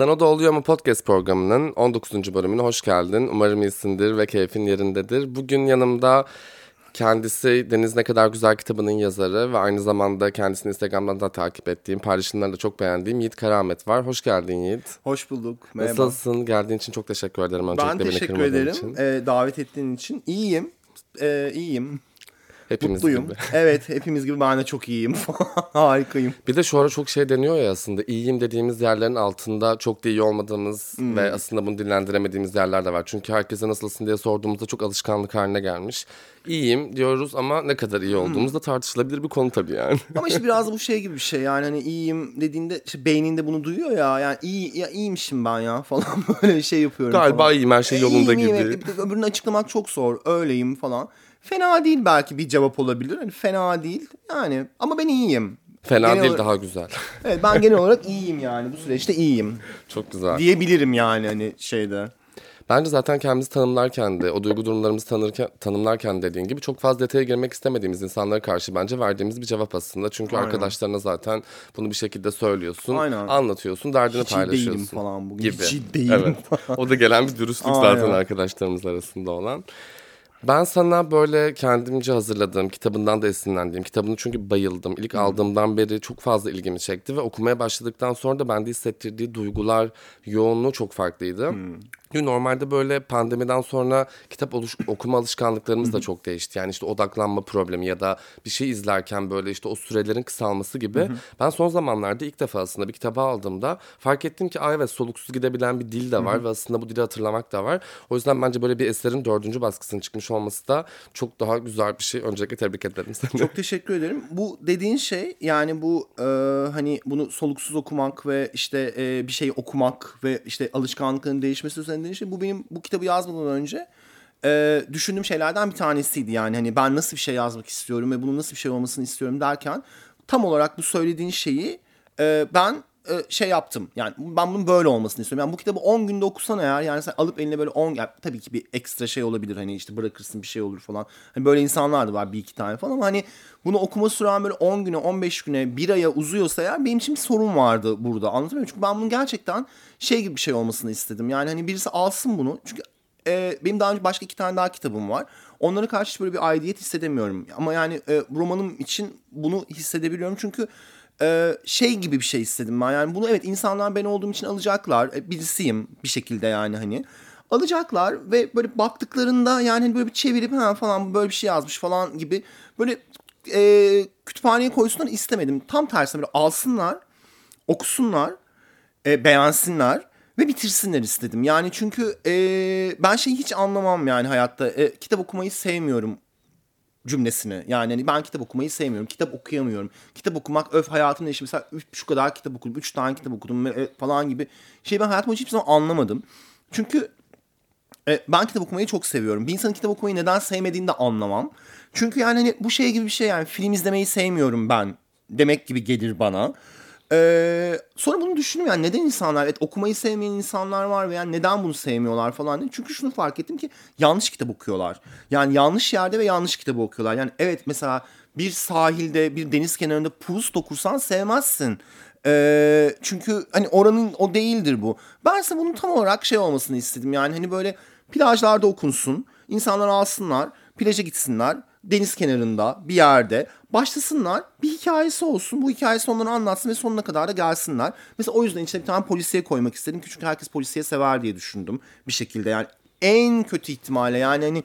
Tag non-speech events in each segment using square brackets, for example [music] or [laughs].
Sana da oluyor mu podcast programının 19. bölümüne hoş geldin. Umarım iyisindir ve keyfin yerindedir. Bugün yanımda kendisi Deniz Ne Kadar Güzel kitabının yazarı ve aynı zamanda kendisini Instagram'dan da takip ettiğim, paylaşımlarını da çok beğendiğim Yiğit Karamet var. Hoş geldin Yiğit. Hoş bulduk. Merhaba. Nasılsın? Geldiğin için çok teşekkür ederim. Öncelikle ben teşekkür ederim Için. Ee, davet ettiğin için. İyiyim. Ee, iyiyim. Hepimiz Mutluyum. gibi. [laughs] evet hepimiz gibi ben de çok iyiyim. [laughs] Harikayım. Bir de şu ara çok şey deniyor ya aslında. İyiyim dediğimiz yerlerin altında çok da iyi olmadığımız Hmm. ve aslında bunu dillendiremediğimiz yerler de var. Çünkü herkese nasılsın diye sorduğumuzda çok alışkanlık haline gelmiş. İyiyim diyoruz ama ne kadar iyi olduğumuz da tartışılabilir bir konu tabii yani. Ama işte biraz [laughs] bu şey gibi bir şey yani hani iyiyim dediğinde işte beyninde bunu duyuyor ya yani iyi ya iyiymişim ben ya falan böyle bir şey yapıyorum. Galiba falan. iyiyim her şey E, yolunda iyiyim, gibi. iyiyim. Öbürünü açıklamak çok zor. Öyleyim falan. Fena değil belki bir cevap olabilir. Hani fena değil yani ama ben iyiyim. Fena Genel değil olarak- daha güzel. [laughs] Evet ben genel olarak iyiyim yani bu süreçte iyiyim. çok güzel. Diyebilirim yani hani şeyde. Bence zaten kendimizi tanımlarken de o duygu durumlarımızı tanırken, tanımlarken dediğin gibi çok fazla detaya girmek istemediğimiz insanlara karşı bence verdiğimiz bir cevap aslında. Çünkü Aynen. arkadaşlarına zaten bunu bir şekilde söylüyorsun, Aynen. anlatıyorsun, derdini Hiç paylaşıyorsun. değilim falan bugün. Gibi. Hiç değilim Evet. O da gelen bir dürüstlük zaten Aynen. arkadaşlarımız arasında olan. Ben sana böyle kendimce hazırladığım, kitabından da esinlendiğim, kitabını çünkü bayıldım. İlk aldığımdan beri çok fazla ilgimi çekti ve okumaya başladıktan sonra da bende hissettirdiği duygular yoğunluğu çok farklıydı. Çünkü normalde böyle pandemiden sonra kitap oluş- okuma alışkanlıklarımız da çok değişti. Yani işte odaklanma problemi ya da bir şey izlerken böyle işte o sürelerin kısalması gibi. Ben son zamanlarda ilk defa aslında bir kitabı aldığımda fark ettim ki Aa, evet soluksuz gidebilen bir dil de var ve aslında bu dili hatırlamak da var. O yüzden bence böyle bir eserin dördüncü baskısının çıkmış olması da çok daha güzel bir şey. Öncelikle tebrik ederim seni. Çok teşekkür ederim. Bu dediğin şey yani bu e, hani bunu soluksuz okumak ve işte e, bir şeyi okumak ve işte alışkanlıkların değişmesi üzerine dediğin şey bu benim bu kitabı yazmadan önce e, düşündüğüm şeylerden bir tanesiydi. Yani hani ben nasıl bir şey yazmak istiyorum ve bunun nasıl bir şey olmasını istiyorum derken tam olarak bu söylediğin şeyi e, ben şey yaptım. Yani ben bunun böyle olmasını istiyorum. Yani bu kitabı 10 günde okusan eğer yani sen alıp eline böyle 10 yani tabii ki bir ekstra şey olabilir hani işte bırakırsın bir şey olur falan. Hani böyle insanlar da var bir iki tane falan ama hani bunu okuma süren böyle 10 güne 15 güne bir aya uzuyorsa eğer benim için bir sorun vardı burada anlatabiliyor muyum? Çünkü ben bunun gerçekten şey gibi bir şey olmasını istedim. Yani hani birisi alsın bunu çünkü e, benim daha önce başka iki tane daha kitabım var. Onlara karşı hiç böyle bir aidiyet hissedemiyorum. Ama yani e, romanım için bunu hissedebiliyorum çünkü e, şey gibi bir şey istedim ben. Yani bunu evet insanlar ben olduğum için alacaklar. E, birisiyim bir şekilde yani hani. Alacaklar ve böyle baktıklarında yani hani böyle bir çevirip ha falan böyle bir şey yazmış falan gibi böyle e, kütüphaneye koysunlar istemedim. Tam tersine böyle alsınlar, okusunlar, e, beğensinler ve bitirsinler istedim. Yani çünkü e, ben şeyi hiç anlamam yani hayatta. E, kitap okumayı sevmiyorum cümlesini. Yani hani ben kitap okumayı sevmiyorum. Kitap okuyamıyorum. Kitap okumak öf hayatımda işte mesela üç, şu kadar kitap okudum. Üç tane kitap okudum e, falan gibi. Şey ben hayatım hiçbir zaman anlamadım. Çünkü e, ben kitap okumayı çok seviyorum. Bir insanın kitap okumayı neden sevmediğini de anlamam. Çünkü yani hani bu şey gibi bir şey yani film izlemeyi sevmiyorum ben demek gibi gelir bana. Ee, sonra bunu düşündüm yani neden insanlar evet okumayı sevmeyen insanlar var ve yani neden bunu sevmiyorlar falan diye. Çünkü şunu fark ettim ki yanlış kitap okuyorlar. Yani yanlış yerde ve yanlış kitabı okuyorlar. Yani evet mesela bir sahilde bir deniz kenarında Proust okursan sevmezsin. Ee, çünkü hani oranın o değildir bu. Ben ise bunun tam olarak şey olmasını istedim. Yani hani böyle plajlarda okunsun. insanlar alsınlar. Plaja gitsinler. Deniz kenarında bir yerde başlasınlar. Bir hikayesi olsun. Bu hikayesi onlara anlatsın ve sonuna kadar da gelsinler. Mesela o yüzden içine bir tane polisiye koymak istedim. Çünkü herkes polisiye sever diye düşündüm bir şekilde. Yani en kötü ihtimalle yani hani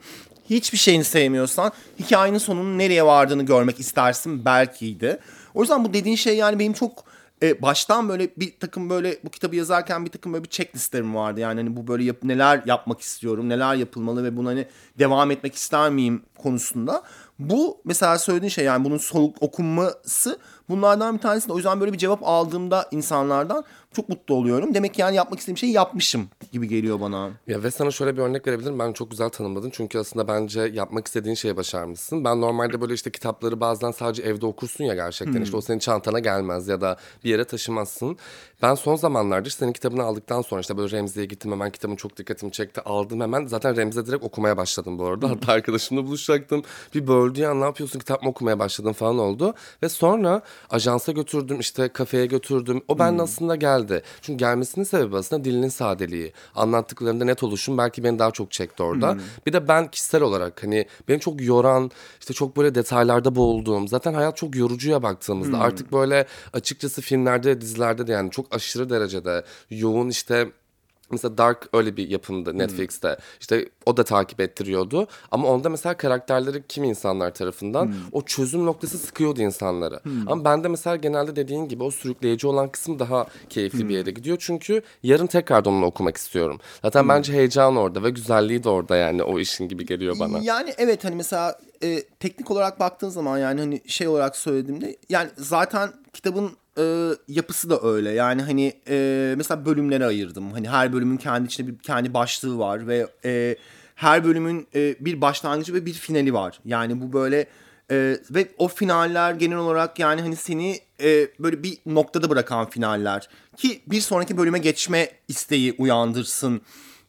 hiçbir şeyini sevmiyorsan hikayenin sonunun nereye vardığını görmek istersin belkiydi. O yüzden bu dediğin şey yani benim çok e, baştan böyle bir takım böyle bu kitabı yazarken bir takım böyle bir checklistlerim vardı. Yani hani bu böyle yap, neler yapmak istiyorum, neler yapılmalı ve buna hani devam etmek ister miyim konusunda. Bu mesela söylediğin şey yani bunun soluk okunması bunlardan bir tanesi. O yüzden böyle bir cevap aldığımda insanlardan çok mutlu oluyorum. Demek ki yani yapmak istediğim şeyi yapmışım gibi geliyor bana. Ya ve sana şöyle bir örnek verebilirim. Ben çok güzel tanımladın. Çünkü aslında bence yapmak istediğin şeyi başarmışsın. Ben normalde böyle işte kitapları bazen sadece evde okursun ya gerçekten. İşte o senin çantana gelmez ya da bir yere taşımazsın. Ben son zamanlarda işte senin kitabını aldıktan sonra işte böyle Remzi'ye gittim hemen kitabın çok dikkatimi çekti. Aldım hemen. Zaten Remzi'de direkt okumaya başladım bu arada. Hatta arkadaşımla buluşacaktım. Bir böldü ya ne yapıyorsun kitap mı okumaya başladım falan oldu. Ve sonra ajansa götürdüm işte kafeye götürdüm. O ben aslında geldi. Çünkü gelmesinin sebebi aslında dilinin sadeliği. Anlattıklarında net oluşum belki beni daha çok çekti orada. Bir de ben kişisel olarak hani beni çok yoran işte çok böyle detaylarda boğulduğum zaten hayat çok yorucuya baktığımızda artık böyle açıkçası filmlerde dizilerde de yani çok aşırı derecede yoğun işte Mesela Dark öyle bir yapımdı Netflix'te. İşte o da takip ettiriyordu. Ama onda mesela karakterleri kim insanlar tarafından o çözüm noktası sıkıyordu insanları. Ama bende mesela genelde dediğin gibi o sürükleyici olan kısım daha keyifli bir yere gidiyor. Çünkü yarın tekrardan onu okumak istiyorum. Zaten bence heyecan orada ve güzelliği de orada yani o işin gibi geliyor bana. Yani evet hani mesela e, teknik olarak baktığın zaman yani hani şey olarak söylediğimde yani zaten kitabın e, yapısı da öyle. Yani hani e, mesela bölümlere ayırdım. Hani her bölümün kendi içinde bir kendi başlığı var ve e, her bölümün e, bir başlangıcı ve bir finali var. Yani bu böyle e, ve o finaller genel olarak yani hani seni e, böyle bir noktada bırakan finaller ki bir sonraki bölüme geçme isteği uyandırsın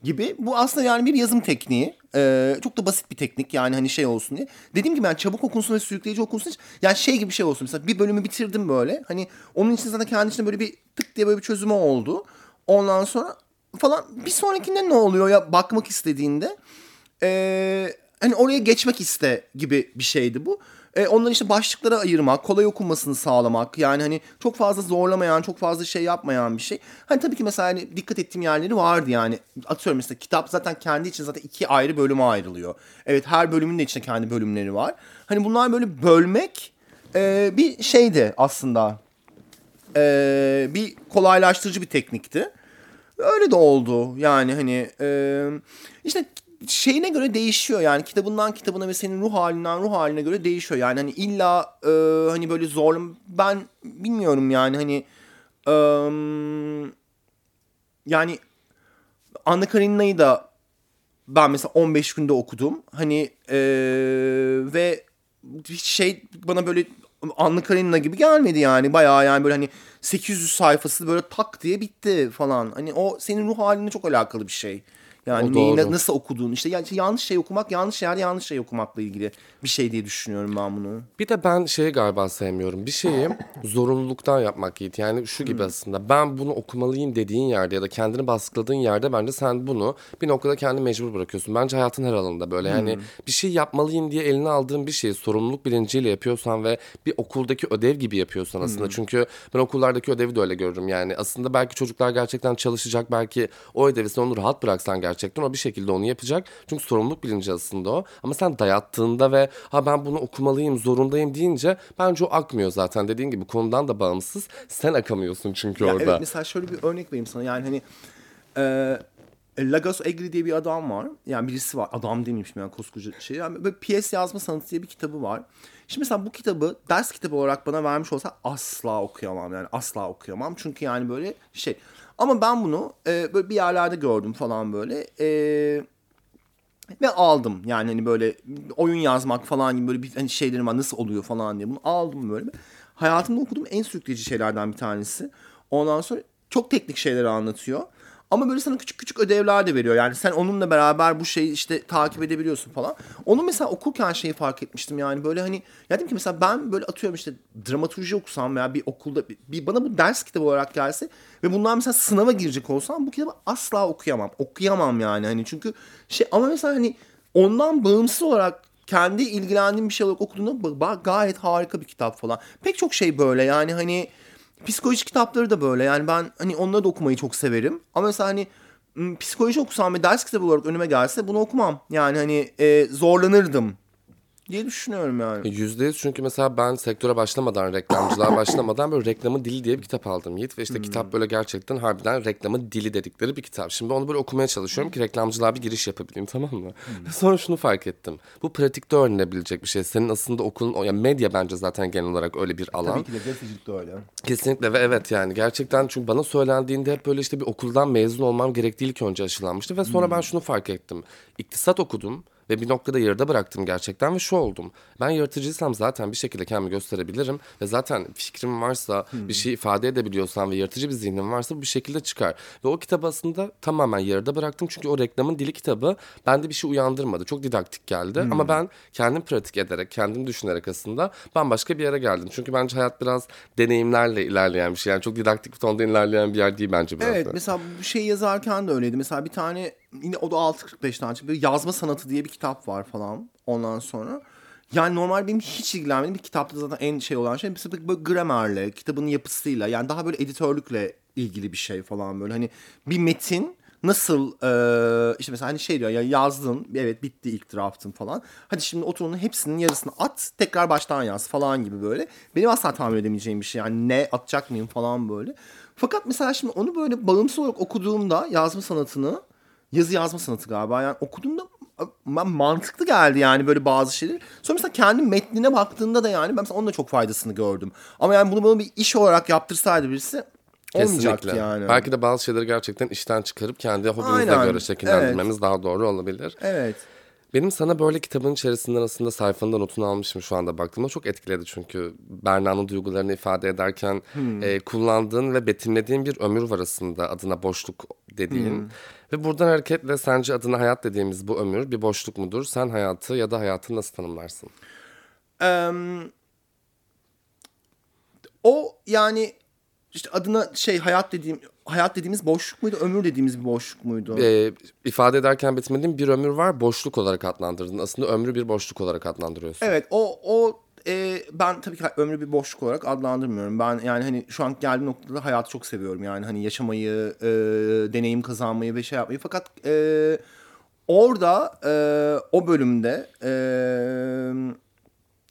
gibi. Bu aslında yani bir yazım tekniği. Ee, çok da basit bir teknik yani hani şey olsun diye. Dediğim gibi yani çabuk okunsun ve sürükleyici okunsun. Yani şey gibi bir şey olsun. Mesela bir bölümü bitirdim böyle. Hani onun için zaten kendi içinde böyle bir tık diye böyle bir çözümü oldu. Ondan sonra falan bir sonrakinde ne oluyor ya bakmak istediğinde ee, hani oraya geçmek iste gibi bir şeydi bu. E, onları işte başlıklara ayırmak, kolay okunmasını sağlamak. Yani hani çok fazla zorlamayan, çok fazla şey yapmayan bir şey. Hani tabii ki mesela hani dikkat ettiğim yerleri vardı yani. Atıyorum mesela kitap zaten kendi için zaten iki ayrı bölüme ayrılıyor. Evet her bölümün de içinde kendi bölümleri var. Hani bunlar böyle bölmek e, bir şeydi aslında. E, bir kolaylaştırıcı bir teknikti. Öyle de oldu yani hani e, işte şeyine göre değişiyor. Yani kitabından kitabına ve senin ruh halinden ruh haline göre değişiyor. Yani hani illa e, hani böyle zorlu ben bilmiyorum yani hani e, yani Anna Karenina'yı da ben mesela 15 günde okudum. Hani e, ve hiç şey bana böyle Anna Karenina gibi gelmedi yani. Bayağı yani böyle hani 800 sayfası böyle tak diye bitti falan. Hani o senin ruh haline çok alakalı bir şey. Yani neyi, nasıl okuduğun işte yani yanlış şey okumak yanlış yerde yanlış şey okumakla ilgili bir şey diye düşünüyorum ben bunu. Bir de ben şeyi galiba sevmiyorum. Bir şeyi [laughs] zorunluluktan yapmak Yiğit. Yani şu gibi aslında ben bunu okumalıyım dediğin yerde ya da kendini baskıladığın yerde bence sen bunu bir noktada kendini mecbur bırakıyorsun. Bence hayatın her alanında böyle. Yani bir şey yapmalıyım diye eline aldığın bir şeyi sorumluluk bilinciyle yapıyorsan ve bir okuldaki ödev gibi yapıyorsan aslında. Çünkü ben okullardaki ödevi de öyle görürüm. Yani aslında belki çocuklar gerçekten çalışacak. Belki o ödevi sen onu rahat bıraksan gerçekten o bir şekilde onu yapacak. Çünkü sorumluluk bilinci aslında o. Ama sen dayattığında ve ha ben bunu okumalıyım, zorundayım deyince bence o akmıyor zaten. Dediğin gibi konudan da bağımsız. Sen akamıyorsun çünkü Ya orada. Evet mesela şöyle bir örnek vereyim sana. Yani hani e, Lagos Egri diye bir adam var. Yani birisi var. Adam demeyeyim şimdi yani koskoca şey. Yani böyle piyes yazma sanatı diye bir kitabı var. Şimdi mesela bu kitabı ders kitabı olarak bana vermiş olsa asla okuyamam. Yani asla okuyamam. Çünkü yani böyle şey. Ama ben bunu e, böyle bir yerlerde gördüm falan böyle. Eee ve aldım. Yani hani böyle oyun yazmak falan gibi böyle bir hani şeylerim var nasıl oluyor falan diye. Bunu aldım böyle. Hayatımda okuduğum en sürükleyici şeylerden bir tanesi. Ondan sonra çok teknik şeyleri anlatıyor. Ama böyle sana küçük küçük ödevler de veriyor. Yani sen onunla beraber bu şeyi işte takip edebiliyorsun falan. Onu mesela okurken şeyi fark etmiştim yani böyle hani ya dedim ki mesela ben böyle atıyorum işte dramaturji okusam veya bir okulda bir, bir bana bu ders kitabı olarak gelse ve bundan mesela sınava girecek olsam bu kitabı asla okuyamam. Okuyamam yani hani çünkü şey ama mesela hani ondan bağımsız olarak kendi ilgilendiğim bir şey olarak okuduğunda gayet harika bir kitap falan. Pek çok şey böyle yani hani psikoloji kitapları da böyle. Yani ben hani onları da okumayı çok severim. Ama mesela hani psikoloji okusam ve ders kitabı olarak önüme gelse bunu okumam. Yani hani e, zorlanırdım diye düşünüyorum yani. Yüzde yüz çünkü mesela ben sektöre başlamadan, reklamcılığa başlamadan böyle reklamın dili diye bir kitap aldım Yiğit. Ve işte kitap böyle gerçekten harbiden reklamın dili dedikleri bir kitap. Şimdi onu böyle okumaya çalışıyorum ki reklamcılığa bir giriş yapabileyim tamam mı? Ve [laughs] sonra şunu fark ettim. Bu pratikte öğrenilebilecek bir şey. Senin aslında okulun, yani medya bence zaten genel olarak öyle bir alan. ki de gazetecilik de öyle. Kesinlikle ve evet yani gerçekten çünkü bana söylendiğinde hep böyle işte bir okuldan mezun olmam gerektiği ilk önce aşılanmıştı ve sonra ben şunu fark ettim. İktisat okudum Ve bir noktada yarıda bıraktım gerçekten ve şu oldum. Ben yaratıcıysam zaten bir şekilde kendimi gösterebilirim. Ve zaten fikrim varsa, bir şey ifade edebiliyorsam ve yaratıcı bir zihnim varsa bu bir şekilde çıkar. Ve o kitabı aslında tamamen yarıda bıraktım. Çünkü o reklamın dili kitabı bende bir şey uyandırmadı. Çok didaktik geldi. Ama ben kendim pratik ederek, kendim düşünerek aslında bambaşka bir yere geldim. Çünkü bence hayat biraz deneyimlerle ilerleyen bir şey. Yani çok didaktik bir tonda ilerleyen bir yer değil bence biraz Evet da. mesela bu şey yazarken de öyleydi. Mesela bir tane yine o da 6.45 tane bir yazma sanatı diye bir kitap var falan ondan sonra. Yani normal benim hiç ilgilenmediğim bir kitapta zaten en şey olan şey mesela böyle gramerle, kitabın yapısıyla yani daha böyle editörlükle ilgili bir şey falan böyle. Hani bir metin nasıl e, işte mesela hani şey diyor ya yazdın evet bitti ilk draftın falan. Hadi şimdi otur onun hepsinin yarısını at tekrar baştan yaz falan gibi böyle. Benim asla tahmin edemeyeceğim bir şey yani ne atacak mıyım falan böyle. Fakat mesela şimdi onu böyle bağımsız olarak okuduğumda yazma sanatını yazı yazma sanatı galiba yani okuduğumda mantıklı geldi yani böyle bazı şeyler. Sonra mesela kendi metnine baktığımda da yani ben mesela onun da çok faydasını gördüm. Ama yani bunu bana bir iş olarak yaptırsaydı birisi olmayacaktı Kesinlikle. yani. Belki de bazı şeyleri gerçekten işten çıkarıp kendi hobimize Aynen. göre şekillendirmemiz daha doğru olabilir. Evet. Benim sana böyle kitabın içerisinden aslında sayfanın notunu almışım şu anda baktığımda. Çok etkiledi çünkü Berna'nın duygularını ifade ederken e, kullandığın ve betimlediğin bir ömür var aslında adına boşluk dediğin. Ve buradan hareketle sence adına hayat dediğimiz bu ömür bir boşluk mudur? Sen hayatı ya da hayatı nasıl tanımlarsın? Em, o yani işte adına şey hayat dediğim hayat dediğimiz boşluk muydu ömür dediğimiz bir boşluk muydu? E, ifade ederken betimlediğin bir ömür var boşluk olarak adlandırdın. Aslında ömrü bir boşluk olarak adlandırıyorsun. Evet o o e, ben tabii ki ömrü bir boşluk olarak adlandırmıyorum. Ben yani hani şu an geldiğim noktada hayatı çok seviyorum. Yani hani yaşamayı, e, deneyim kazanmayı ve şey yapmayı. Fakat e, orada e, o bölümde e,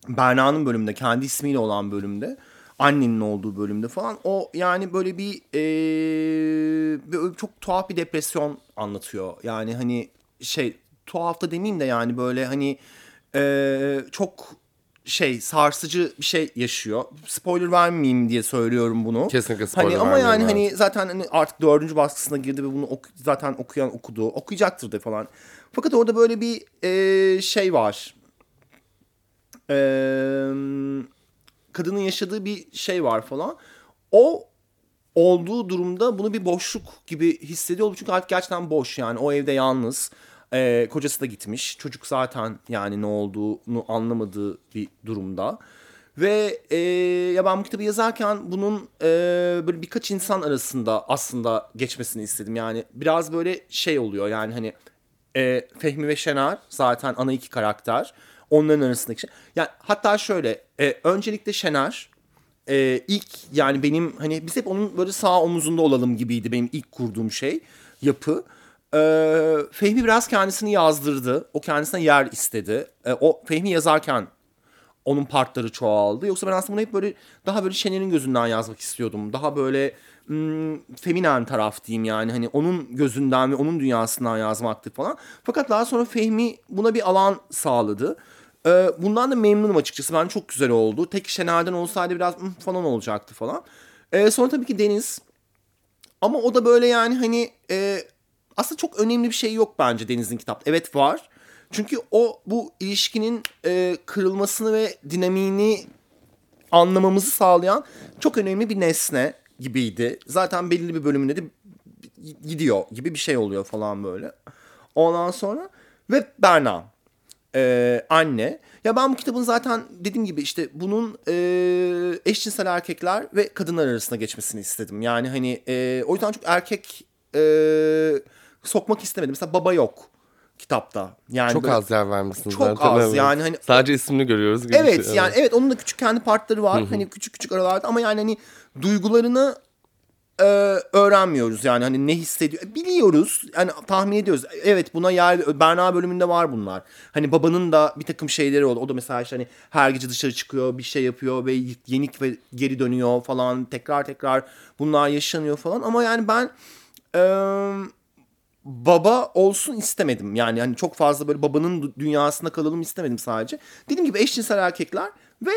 Berna'nın bölümünde kendi ismiyle olan bölümde annenin olduğu bölümde falan o yani böyle bir e, böyle çok tuhaf bir depresyon anlatıyor. Yani hani şey tuhaf da demeyeyim de yani böyle hani e, çok şey sarsıcı bir şey yaşıyor. Spoiler vermeyeyim diye söylüyorum bunu. Kesinlikle spoiler Hani ama yani hani zaten hani artık dördüncü baskısına girdi ve bunu oku- zaten okuyan okudu. Okuyacaktır da falan. Fakat orada böyle bir e, şey var. E, kadının yaşadığı bir şey var falan. O olduğu durumda bunu bir boşluk gibi hissediyor. Çünkü artık gerçekten boş yani. O evde yalnız. Ee, kocası da gitmiş. Çocuk zaten yani ne olduğunu anlamadığı bir durumda. Ve e, ya ben bu kitabı yazarken bunun e, böyle birkaç insan arasında aslında geçmesini istedim. Yani biraz böyle şey oluyor yani hani e, Fehmi ve Şener zaten ana iki karakter. Onların arasındaki şey. Yani hatta şöyle e, öncelikle Şener e, ilk yani benim hani biz hep onun böyle sağ omuzunda olalım gibiydi benim ilk kurduğum şey yapı. E, Fehmi biraz kendisini yazdırdı. O kendisine yer istedi. E, o Fehmi yazarken onun partları çoğaldı. Yoksa ben aslında bunu hep böyle daha böyle Şener'in gözünden yazmak istiyordum. Daha böyle hmm, feminen taraf diyeyim yani hani onun gözünden ve onun dünyasından yazmaktı falan. Fakat daha sonra Fehmi buna bir alan sağladı. Ee, bundan da memnunum açıkçası. Ben çok güzel oldu. Tek Şener'den olsaydı biraz "Hmm," falan olacaktı falan. Ee, sonra tabii ki Deniz. Ama o da böyle yani hani e, aslında çok önemli bir şey yok bence Deniz'in kitapta. Evet var. Çünkü o bu ilişkinin e, kırılmasını ve dinamiğini anlamamızı sağlayan çok önemli bir nesne gibiydi. Zaten belirli bir bölümünde de gidiyor gibi bir şey oluyor falan böyle. Ondan sonra ve Berna e, anne. Ya ben bu kitabın zaten dediğim gibi işte bunun e, eşcinsel erkekler ve kadınlar arasında geçmesini istedim. Yani hani e, o yüzden çok erkek e, sokmak istemedim. Mesela baba yok kitapta. Yani Çok az yer vermişsin Çok zaten. az evet. yani hani- Sadece ismini görüyoruz gibi Evet şey, yani evet onun da küçük kendi partları var. Hani küçük küçük aralarda ama yani hani duygularını e, öğrenmiyoruz yani hani ne hissediyor biliyoruz yani tahmin ediyoruz evet buna yer Berna bölümünde var bunlar hani babanın da bir takım şeyleri oldu o da mesela işte hani her gece dışarı çıkıyor bir şey yapıyor ve yenik ve geri dönüyor falan tekrar tekrar bunlar yaşanıyor falan ama yani ben e, baba olsun istemedim. Yani hani çok fazla böyle babanın dü- dünyasında kalalım istemedim sadece. Dediğim gibi eşcinsel erkekler ve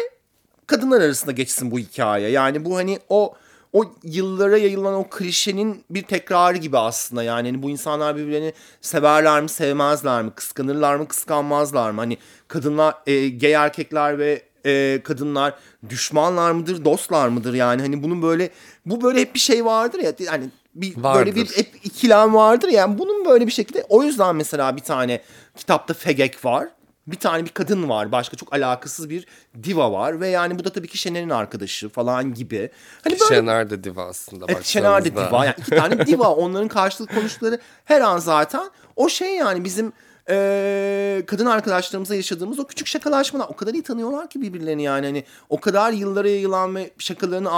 kadınlar arasında geçsin bu hikaye. Yani bu hani o o yıllara yayılan o klişenin bir tekrarı gibi aslında yani hani bu insanlar birbirlerini severler mi sevmezler mi kıskanırlar mı kıskanmazlar mı hani kadınlar e, gay erkekler ve e, kadınlar düşmanlar mıdır dostlar mıdır yani hani bunun böyle bu böyle hep bir şey vardır ya hani bir Vardır. böyle bir hep ikilem vardır yani bunun böyle bir şekilde o yüzden mesela bir tane kitapta fegek var bir tane bir kadın var. Başka çok alakasız bir diva var. Ve yani bu da tabii ki Şener'in arkadaşı falan gibi. Hani böyle Şener de diva aslında Evet, Şener de diva. Yani iki tane [laughs] diva. Onların karşılık konuştukları her an zaten o şey yani bizim eee, kadın arkadaşlarımızla yaşadığımız o küçük şakalaşmalar. O kadar iyi tanıyorlar ki birbirlerini yani. Hani o kadar yıllara yayılan ve şakalarını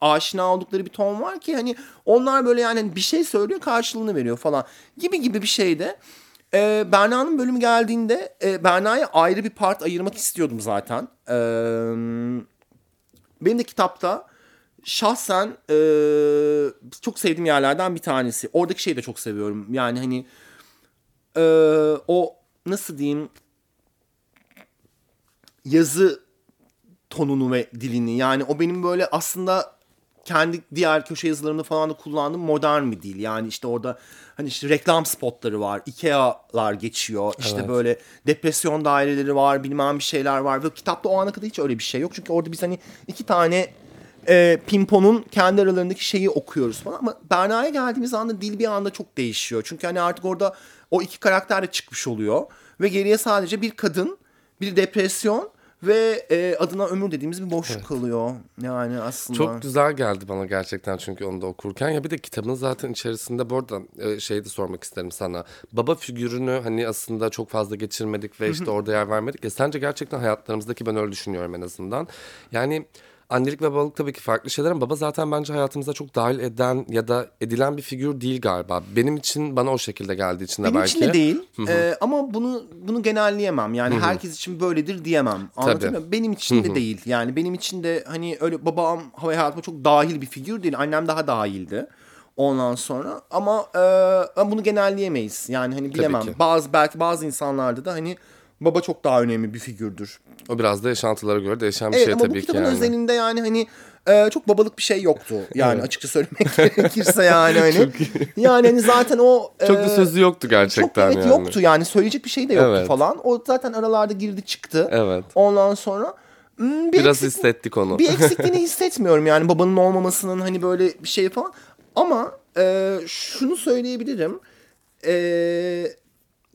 aşina oldukları bir ton var ki hani onlar böyle yani bir şey söylüyor karşılığını veriyor falan gibi gibi bir şeyde. Ee, Berna'nın bölümü geldiğinde e, Berna'ya ayrı bir part ayırmak istiyordum zaten. Ee, benim de kitapta şahsen e, çok sevdiğim yerlerden bir tanesi. Oradaki şeyi de çok seviyorum. Yani hani e, o nasıl diyeyim yazı tonunu ve dilini yani o benim böyle aslında kendi diğer köşe yazılarımda falan da kullandığım modern bir dil. Yani işte orada hani işte reklam spotları var. Ikea'lar geçiyor. İşte Evet. böyle depresyon daireleri var. Bilmem bir şeyler var. Ve kitapta o ana kadar hiç öyle bir şey yok. Çünkü orada biz hani iki tane e, pimponun kendi aralarındaki şeyi okuyoruz falan. Ama Berna'ya geldiğimiz anda dil bir anda çok değişiyor. Çünkü hani artık orada o iki karakter de çıkmış oluyor. Ve geriye sadece bir kadın, bir depresyon ve e, adına ömür dediğimiz bir boşluk kalıyor. Yani aslında. Çok güzel geldi bana gerçekten çünkü onu da okurken. Ya bir de kitabın zaten içerisinde bu arada e, şey de sormak isterim sana. Baba figürünü hani aslında çok fazla geçirmedik ve işte orada yer vermedik. Ya sence gerçekten hayatlarımızdaki ben öyle düşünüyorum en azından. Yani annelik ve babalık tabii ki farklı şeyler ama baba zaten bence hayatımıza çok dahil eden ya da edilen bir figür değil galiba. Benim için bana o şekilde geldiği için de Benim belki. için de değil. Ee, ama bunu bunu genelleyemem. Yani herkes için böyledir diyemem. Anlatabiliyor muyum? Benim için de değil. Yani benim için de hani öyle babam hayatıma çok dahil bir figür değil. Annem daha dahildi. Ondan sonra ama e, bunu genelleyemeyiz. Yani hani bilemem. Bazı belki bazı insanlarda da hani baba çok daha önemli bir figürdür. O biraz da yaşantılara göre değişen bir Evet şey ama bu tabii ki kitabın yani. özelinde yani hani e, çok babalık bir şey yoktu. [laughs] Yani açıkça söylemek [laughs] gerekirse yani hani. yani hani zaten o [laughs] Çok da e, sözü yoktu gerçekten çok evet yani. yoktu yani söyleyecek bir şey de yoktu Evet. falan. O zaten aralarda girdi çıktı. Evet. Ondan sonra hmm, bir Biraz eksik- hissettik onu. bir eksikliğini hissetmiyorum yani babanın olmamasının hani böyle bir şey falan. Ama e, şunu söyleyebilirim. E,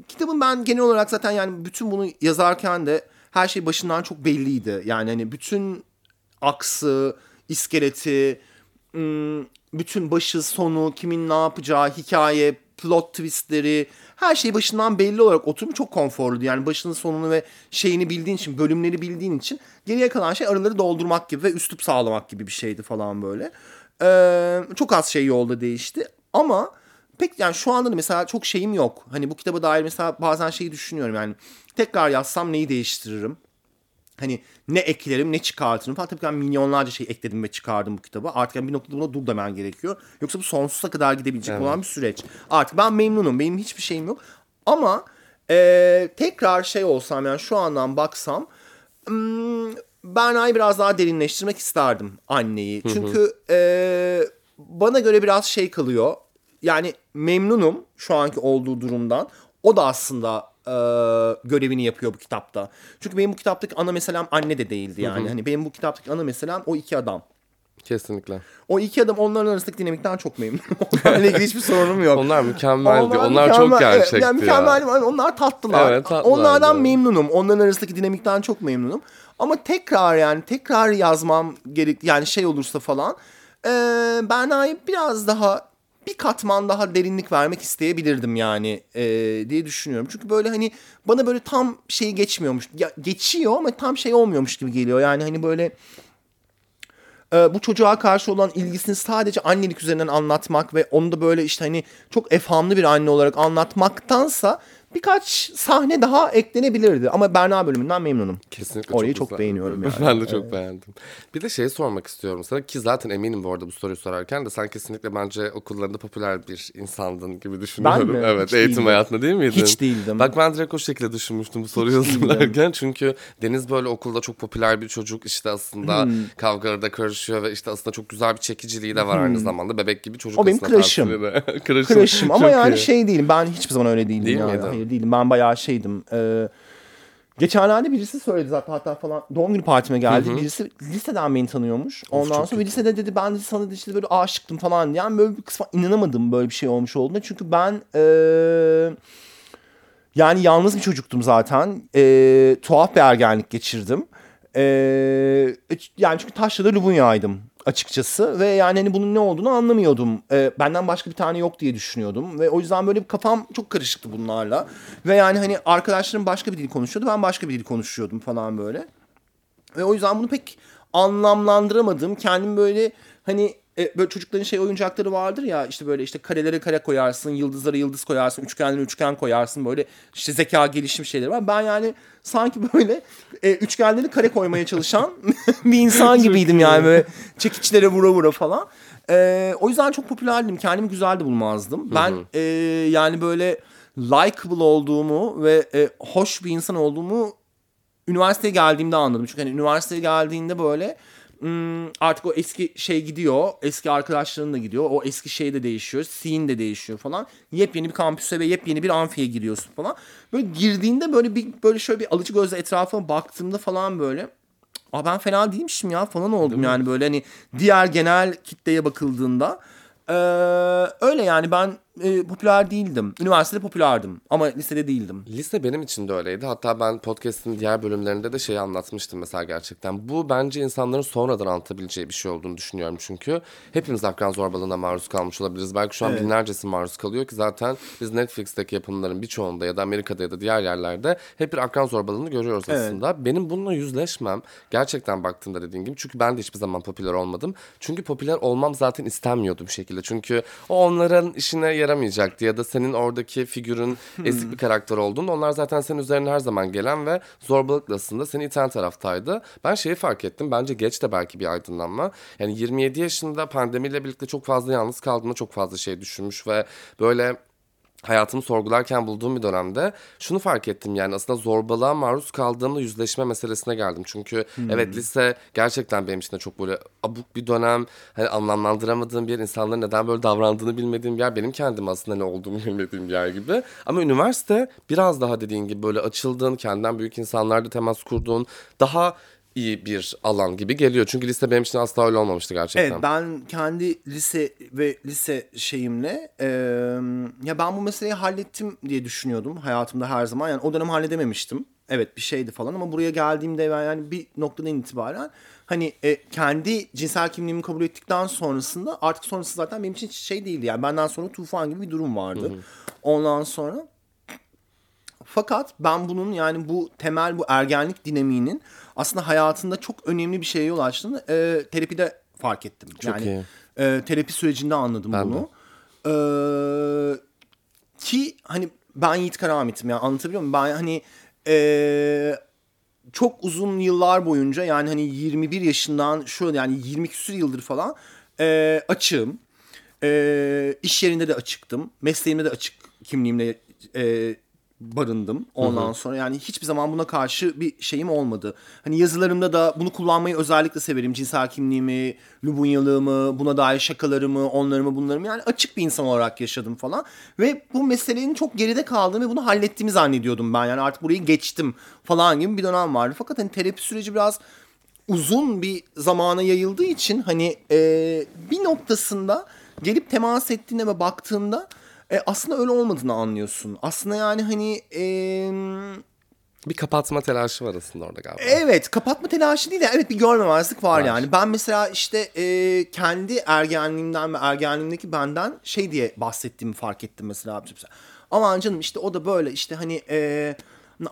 kitabın ben genel olarak zaten yani bütün bunu yazarken de her şey başından çok belliydi. Yani hani bütün aksı, iskeleti, bütün başı sonu, kimin ne yapacağı, hikaye, plot twistleri her şey başından belli olarak oturmuş çok konforluydu. Yani başının sonunu ve şeyini bildiğin için, bölümleri bildiğin için geriye kalan şey araları doldurmak gibi ve üslup sağlamak gibi bir şeydi falan böyle. Ee, çok az şey yolda değişti ama pek yani şu anda da mesela çok şeyim yok. Hani bu kitaba dair mesela bazen şeyi düşünüyorum yani tekrar yazsam neyi değiştiririm? Hani ne eklerim ne çıkartırım falan. Tabii ki ben milyonlarca şey ekledim ve çıkardım bu kitaba. Artık yani bir noktada buna dur demen gerekiyor. Yoksa bu sonsuza kadar gidebilecek olan bir süreç. Artık ben memnunum. Benim hiçbir şeyim yok. Ama eee, tekrar şey olsam yani şu andan baksam hmm, Berna'yı biraz daha derinleştirmek isterdim anneyi. Çünkü eee, bana göre biraz şey kalıyor. Yani memnunum şu anki olduğu durumdan. O da aslında eee, görevini yapıyor bu kitapta. Çünkü benim bu kitaptaki ana meselem anne de değildi yani. Hani benim bu kitaptaki ana meselem o iki adam. Kesinlikle. O iki adam onların arasındaki dinamikten çok memnunum. [laughs] Onlarla ilgili hiçbir sorunum yok. Onlar mükemmeldi. Onlar, mükemmel- çok gerçekti yani ya. mükemmel, Onlar tatlılar. Evet, tatlılardı. Onlardan memnunum. Onların arasındaki dinamikten çok memnunum. Ama tekrar yani tekrar yazmam gerek yani şey olursa falan e, Berna'yı biraz daha bir katman daha derinlik vermek isteyebilirdim yani e, diye düşünüyorum. Çünkü böyle hani bana böyle tam şey geçmiyormuş. Ya, geçiyor ama tam şey olmuyormuş gibi geliyor. Yani hani böyle e, bu çocuğa karşı olan ilgisini sadece annelik üzerinden anlatmak ve onu da böyle işte hani çok efhamlı bir anne olarak anlatmaktansa birkaç sahne daha eklenebilirdi. Ama Berna bölümünden memnunum. Kesinlikle Orayı çok çok, beğeniyorum [laughs] yani. Ben de çok beğendim. Bir de şeyi sormak istiyorum sana ki zaten eminim bu arada bu soruyu sorarken de sen kesinlikle bence okullarında popüler bir insandın gibi düşünüyorum. mi? [laughs] Evet Hiç eğitim değildim. hayatında değil miydin? Hiç değildim. Bak ben direkt o şekilde düşünmüştüm bu soruyu hazırlarken. Çünkü Deniz böyle okulda çok popüler bir çocuk işte aslında Hmm. kavgalara da karışıyor ve işte aslında çok güzel bir çekiciliği de var aynı zamanda. Bebek gibi çocuk O benim aslında tamsili de. crush'ım. Crush'ım ama Çok yani iyi. şey değilim. Ben hiçbir zaman öyle değildim. Değil yani. miydin? Hayır değilim. Ben bayağı şeydim. Ee, geçenlerde birisi söyledi zaten hatta falan doğum günü partime geldi. Birisi liseden beni tanıyormuş. Ondan çok sonra lisede dedi ben de sana işte böyle aşıktım falan diye. Yani böyle bir kısma inanamadım böyle bir şey olmuş olduğuna. Çünkü ben ee, yani yalnız bir çocuktum zaten. Ee, tuhaf bir ergenlik geçirdim. Ee, yani çünkü Taşra'da Lubunya'ydım açıkçası ve yani hani bunun ne olduğunu anlamıyordum. Ee, benden başka bir tane yok diye düşünüyordum ve o yüzden böyle kafam çok karışıktı bunlarla. Ve yani hani arkadaşlarım başka bir dil konuşuyordu, ben başka bir dil konuşuyordum falan böyle. Ve o yüzden bunu pek anlamlandıramadım. Kendim böyle hani e, böyle çocukların şey oyuncakları vardır ya işte böyle işte karelere kare koyarsın, yıldızlara yıldız koyarsın, üçgenlere üçgen koyarsın böyle işte zeka gelişim şeyleri var. Ben yani sanki böyle e, üçgenleri kare koymaya çalışan [laughs] bir insan gibiydim yani böyle çekiçlere vura vura falan. E, o yüzden çok popülerdim. Kendimi güzel de bulmazdım. Ben e, yani böyle likable olduğumu ve e, hoş bir insan olduğumu üniversiteye geldiğimde anladım. Çünkü hani üniversiteye geldiğinde böyle artık o eski şey gidiyor. Eski arkadaşların da gidiyor. O eski şey de değişiyor. Scene de değişiyor falan. Yepyeni bir kampüse ve yepyeni bir amfiye giriyorsun falan. Böyle girdiğinde böyle bir böyle şöyle bir alıcı gözle etrafıma baktığımda falan böyle Aa ben fena değilmişim ya falan oldum yani böyle hani diğer genel kitleye bakıldığında. Ee, öyle yani ben e, popüler değildim. Üniversitede popülerdim ama lisede değildim. Lise benim için de öyleydi. Hatta ben podcast'in diğer bölümlerinde de şeyi anlatmıştım mesela gerçekten. Bu bence insanların sonradan anlatabileceği bir şey olduğunu düşünüyorum çünkü. Hepimiz akran zorbalığına maruz kalmış olabiliriz. Belki şu an binlercesi maruz kalıyor ki zaten biz Netflix'teki yapımların birçoğunda ya da Amerika'da ya da diğer yerlerde hep bir akran zorbalığını görüyoruz aslında. Benim bununla yüzleşmem gerçekten baktığımda dediğim gibi çünkü ben de hiçbir zaman popüler olmadım. Çünkü popüler olmam zaten istenmiyordu bir şekilde. Çünkü o onların işine yaramayacaktı ya da senin oradaki figürün ezik bir karakter olduğunda onlar zaten senin üzerine her zaman gelen ve zorbalıkla aslında seni iten taraftaydı. Ben şeyi fark ettim. Bence geç de belki bir aydınlanma. Yani 27 yaşında pandemiyle birlikte çok fazla yalnız kaldığımda çok fazla şey düşünmüş ve böyle hayatımı sorgularken bulduğum bir dönemde şunu fark ettim yani aslında zorbalığa maruz kaldığımda yüzleşme meselesine geldim. Çünkü evet lise gerçekten benim için de çok böyle abuk bir dönem. Hani anlamlandıramadığım bir yer, insanların neden böyle davrandığını bilmediğim bir yer. Benim kendim aslında ne olduğumu [laughs] bilmediğim bir yer gibi. Ama üniversite biraz daha dediğin gibi böyle açıldığın, kendinden büyük insanlarla temas kurduğun, daha iyi bir alan gibi geliyor. Çünkü lise benim için asla öyle olmamıştı gerçekten. Evet ben kendi lise ve lise şeyimle e, ya ben bu meseleyi hallettim diye düşünüyordum hayatımda her zaman. Yani o dönem halledememiştim. Evet bir şeydi falan ama buraya geldiğimde ben yani bir noktadan itibaren hani e, kendi cinsel kimliğimi kabul ettikten sonrasında artık sonrası zaten benim için şey değildi. Yani benden sonra tufan gibi bir durum vardı. Ondan sonra fakat ben bunun yani bu temel bu ergenlik dinamiğinin aslında hayatında çok önemli bir şeye yol açtığını e, terapide fark ettim. Çok yani iyi. e, terapi sürecinde anladım Ben bunu. E, ki hani ben Yiğit Karamit'im yani anlatabiliyor muyum? Ben hani e, çok uzun yıllar boyunca yani hani 21 yaşından şöyle yani 20 küsur yıldır falan e, açığım. E, iş yerinde de açıktım. Mesleğimde de açık kimliğimle e, barındım. Ondan sonra yani hiçbir zaman buna karşı bir şeyim olmadı. Hani yazılarımda da bunu kullanmayı özellikle severim. Cinsel kimliğimi, lubunyalığımı, buna dair şakalarımı, onlarımı, bunlarımı yani açık bir insan olarak yaşadım falan. Ve bu meselenin çok geride kaldığını ve bunu hallettiğimi zannediyordum ben. Yani artık burayı geçtim falan gibi bir dönem vardı. Fakat hani terapi süreci biraz uzun bir zamana yayıldığı için hani e, bir noktasında gelip temas ettiğinde ve baktığında e, aslında öyle olmadığını anlıyorsun. Aslında yani hani e, Bir kapatma telaşı var aslında orada galiba. evet kapatma telaşı değil de evet bir görmemezlik var, Var. yani. Ben mesela işte e, kendi ergenliğimden ve ergenliğimdeki benden şey diye bahsettiğimi fark ettim mesela. Aman canım işte o da böyle işte hani e,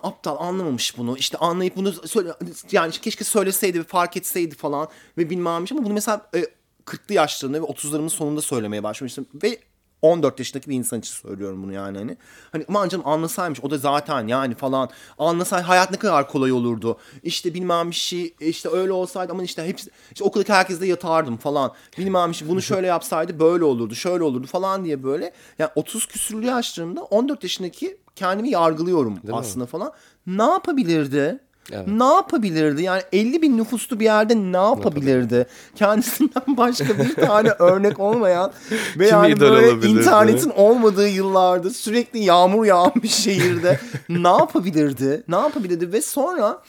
aptal anlamamış bunu. İşte anlayıp bunu söyle yani keşke söyleseydi fark etseydi falan ve bilmem ama bunu mesela e, 40'lı yaşlarında ve 30'larımın sonunda söylemeye başlamıştım ve 14 yaşındaki bir insan için söylüyorum bunu yani hani. Hani aman canım anlasaymış o da zaten yani falan. Anlasay hayat ne kadar kolay olurdu. İşte bilmem bir şey işte öyle olsaydı ama işte hepsi işte okuldaki herkes de yatardım falan. Bilmem bir şey bunu şöyle yapsaydı böyle olurdu şöyle olurdu falan diye böyle. Yani 30 küsürlü yaşlarımda 14 yaşındaki kendimi yargılıyorum aslında falan. Ne yapabilirdi? Evet. Ne yapabilirdi? Yani 50 bin nüfuslu bir yerde ne yapabilirdi? Kendisinden [laughs] başka bir tane örnek olmayan ve Kim yani böyle internetin olmadığı yıllarda sürekli yağmur yağan bir şehirde [laughs] ne yapabilirdi? Ne yapabilirdi? Ve sonra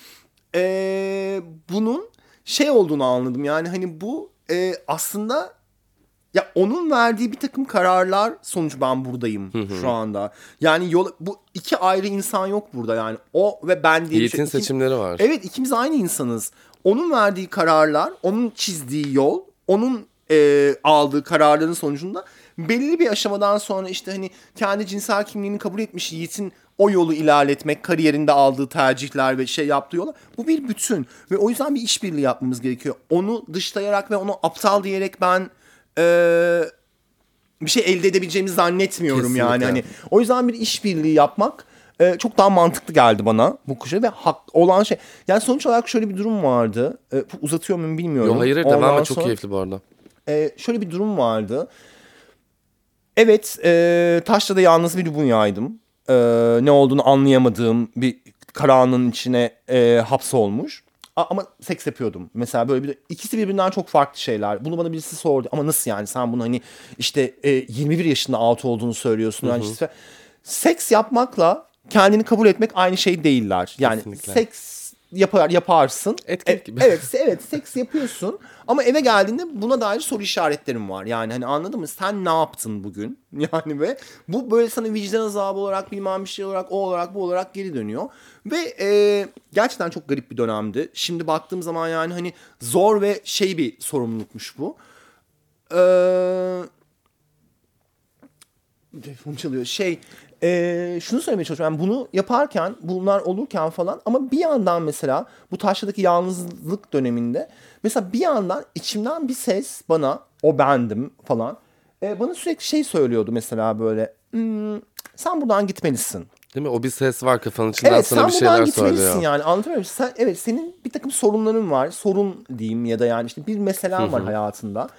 eee, bunun şey olduğunu anladım. Yani hani bu eee, aslında ya onun verdiği bir takım kararlar sonuç ben buradayım şu anda. Yani yol bu iki ayrı insan yok burada yani. O ve ben diye Yiğit'in şey. İkim- seçimleri var. Evet ikimiz aynı insanız. Onun verdiği kararlar, onun çizdiği yol, onun e, aldığı kararların sonucunda belirli bir aşamadan sonra işte hani kendi cinsel kimliğini kabul etmiş Yiğit'in o yolu ilerletmek, kariyerinde aldığı tercihler ve şey yaptığı yola bu bir bütün ve o yüzden bir işbirliği yapmamız gerekiyor. Onu dışlayarak ve onu aptal diyerek ben e, bir şey elde edebileceğimizi zannetmiyorum yani. Kesinlikle. Hani o yüzden bir işbirliği yapmak e, çok daha mantıklı geldi bana bu kuşa ve hak olan şey. Yani sonuç olarak şöyle bir durum vardı. E, uzatıyor muyum bilmiyorum. Yo, hayır Ondan devam et çok keyifli bu arada. e, şöyle bir durum vardı. Evet, e, Taşra'da yalnız bir dünyaydım. E, ne olduğunu anlayamadığım bir karanlığın içine e, hapsolmuş. Ama seks yapıyordum. Mesela böyle bir ikisi birbirinden çok farklı şeyler. Bunu bana birisi sordu. Ama nasıl yani? Sen bunu hani işte e, 21 yaşında altı olduğunu söylüyorsun. Yani işte seks yapmakla kendini kabul etmek aynı şey değiller. Yani Kesinlikle. seks yapar yaparsın. Etkinlik E, gibi. Evet, se- evet seks yapıyorsun ama eve geldiğinde buna dair soru işaretlerim var. Yani hani anladın mı? Sen ne yaptın bugün? [laughs] Yani ve bu böyle sana vicdan azabı olarak bilmem bir şey olarak o olarak bu olarak geri dönüyor. Ve e, gerçekten çok garip bir dönemdi. Şimdi baktığım zaman yani hani zor ve şey bir sorumlulukmuş bu. Eee Telefon çalıyor. Şey, eee, şunu söylemeye çalışıyorum. Yani bunu yaparken, bunlar olurken falan ama bir yandan mesela bu taşradaki yalnızlık döneminde mesela bir yandan içimden bir ses bana, o bendim falan, eee, bana sürekli şey söylüyordu mesela böyle, "Hmm, sen buradan gitmelisin. Değil mi? O bir ses var kafanın içinden Evet sana sen bir buradan şeyler gitmelisin söylüyor. yani anlatabiliyor muyum? Sen, evet senin bir takım sorunların var. Sorun diyeyim ya da yani işte bir meselen var hayatında.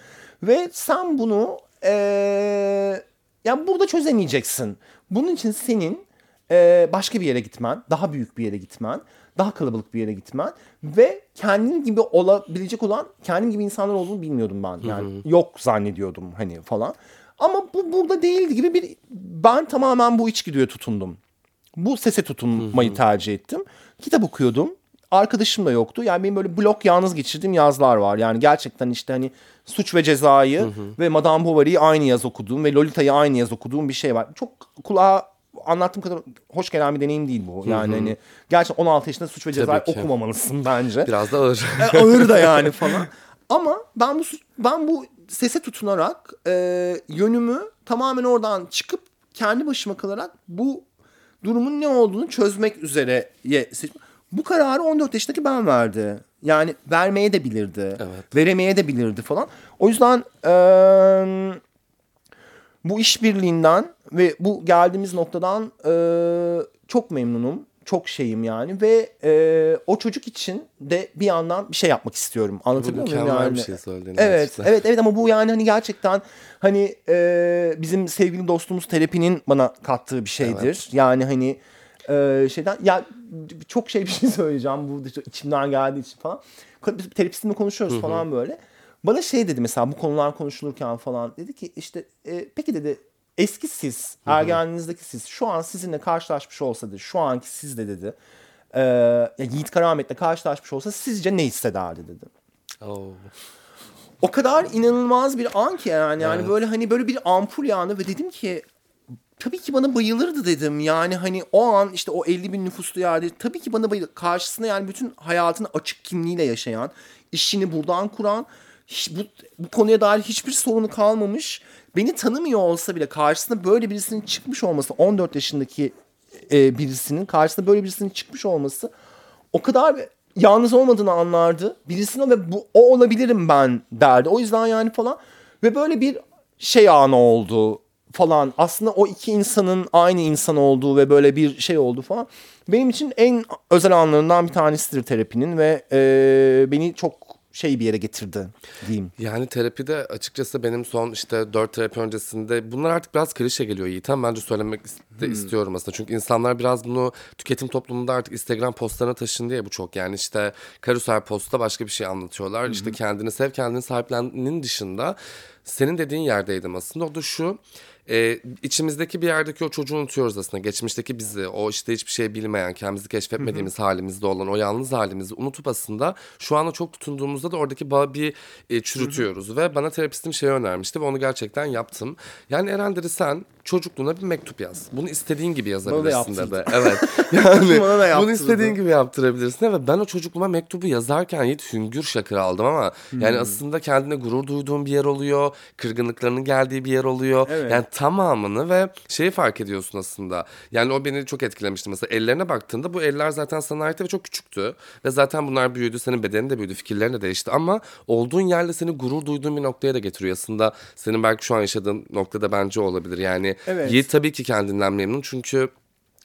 Ve sen bunu eee yani burada çözemeyeceksin. Bunun için senin eee, başka bir yere gitmen, daha büyük bir yere gitmen, daha kalabalık bir yere gitmen ve kendin gibi olabilecek olan kendim gibi insanlar olduğunu bilmiyordum ben. Yani yok zannediyordum hani falan. Ama bu burada değildi gibi bir ben tamamen bu içgüdüye tutundum. Bu sese tutunmayı tercih ettim. Kitap okuyordum. Arkadaşım da yoktu. Yani benim böyle blok yalnız geçirdiğim yazlar var. Yani gerçekten işte hani Suç ve Ceza'yı ve Madame Bovary'i aynı yaz okuduğum ve Lolita'yı aynı yaz okuduğum bir şey var. Çok kulağa anlattığım kadar hoş gelen bir deneyim değil bu. Yani hani gerçekten 16 yaşında Suç ve Ceza'yı okumamalısın bence. Biraz da ağır. E, ağır da yani [laughs] falan. Ama ben bu ben bu sese tutunarak e, yönümü tamamen oradan çıkıp kendi başıma kalarak bu durumun ne olduğunu çözmek üzere seçtim. Bu kararı 14 yaşındaki ben verdi. Yani vermeye de bilirdi. Evet. Veremeye de bilirdi falan. O yüzden e, bu işbirliğinden ve bu geldiğimiz noktadan e, çok memnunum. Çok şeyim yani ve e, o çocuk için de bir yandan bir şey yapmak istiyorum. Anlatabiliyor muyum? yani? bir şey söyledin Evet, gerçekten. evet, evet ama bu yani hani gerçekten hani e, bizim sevgili dostumuz terapinin bana kattığı bir şeydir. Yani hani e, şeyden ya çok şey bir şey [laughs] söyleyeceğim burada içimden geldiği için falan. Biz terapistimle konuşuyoruz falan böyle. Bana şey dedi mesela bu konular konuşulurken falan dedi ki işte e, peki dedi eski siz ergenliğinizdeki siz şu an sizinle karşılaşmış olsa dedi şu anki siz de dedi e, ya Yiğit Karamet'le karşılaşmış olsa sizce ne hissederdi dedi Oo. o kadar inanılmaz bir an ki yani yani Evet. böyle hani böyle bir ampul yandı ve dedim ki tabii ki bana bayılırdı dedim. Yani hani o an işte o 50 bin nüfuslu yerde tabii ki bana bayılır. Karşısında yani bütün hayatını açık kimliğiyle yaşayan, işini buradan kuran, bu, bu konuya dair hiçbir sorunu kalmamış. Beni tanımıyor olsa bile karşısında böyle birisinin çıkmış olması, 14 yaşındaki e, birisinin karşısında böyle birisinin çıkmış olması o kadar yalnız olmadığını anlardı. Birisine ve bu o olabilirim ben derdi. O yüzden yani falan ve böyle bir şey anı oldu falan aslında o iki insanın aynı insan olduğu ve böyle bir şey oldu falan benim için en özel anlarından bir tanesidir terapinin ve e, beni çok şey bir yere getirdi diyeyim. Yani terapide açıkçası benim son işte dört terapi öncesinde bunlar artık biraz klişe geliyor Yiğitem. Bence söylemek de istiyorum aslında. Çünkü insanlar biraz bunu tüketim toplumunda artık Instagram postlarına taşındı ya bu çok. Yani işte karusel postta başka bir şey anlatıyorlar. İşte kendini sev kendini sahipleninin dışında senin dediğin yerdeydim aslında. O da şu e, içimizdeki bir yerdeki o çocuğu unutuyoruz aslında. Geçmişteki bizi, o işte hiçbir şey bilmeyen, kendimizi keşfetmediğimiz halimizde olan o yalnız halimizi unutup aslında şu anda çok tutunduğumuzda da oradaki bağı bir e, çürütüyoruz. Ve bana terapistim şey önermişti ve onu gerçekten yaptım. Yani Eren dedi sen çocukluğuna bir mektup yaz. Bunu istediğin gibi yazabilirsin dedi. Evet. [laughs] [laughs] Yani Bana da bunu istediğin gibi yaptırabilirsin. Ve ben o çocukluğuma mektubu yazarken Yiğit hüngür şakır aldım ama yani Hmm. aslında kendine gurur duyduğun bir yer oluyor. Kırgınlıklarının geldiği bir yer oluyor. Evet. Yani tamamını ve şeyi fark ediyorsun aslında. Yani o beni çok etkilemişti. Mesela ellerine baktığında bu eller zaten sana aitti ve çok küçüktü. Ve zaten bunlar büyüdü. Senin bedenin de büyüdü. Fikirlerin de değişti. Ama olduğun yerle seni gurur duyduğun bir noktaya da getiriyor. Aslında senin belki şu an yaşadığın noktada bence olabilir. Yani Evet. Yiğit tabii ki kendinden memnun. Çünkü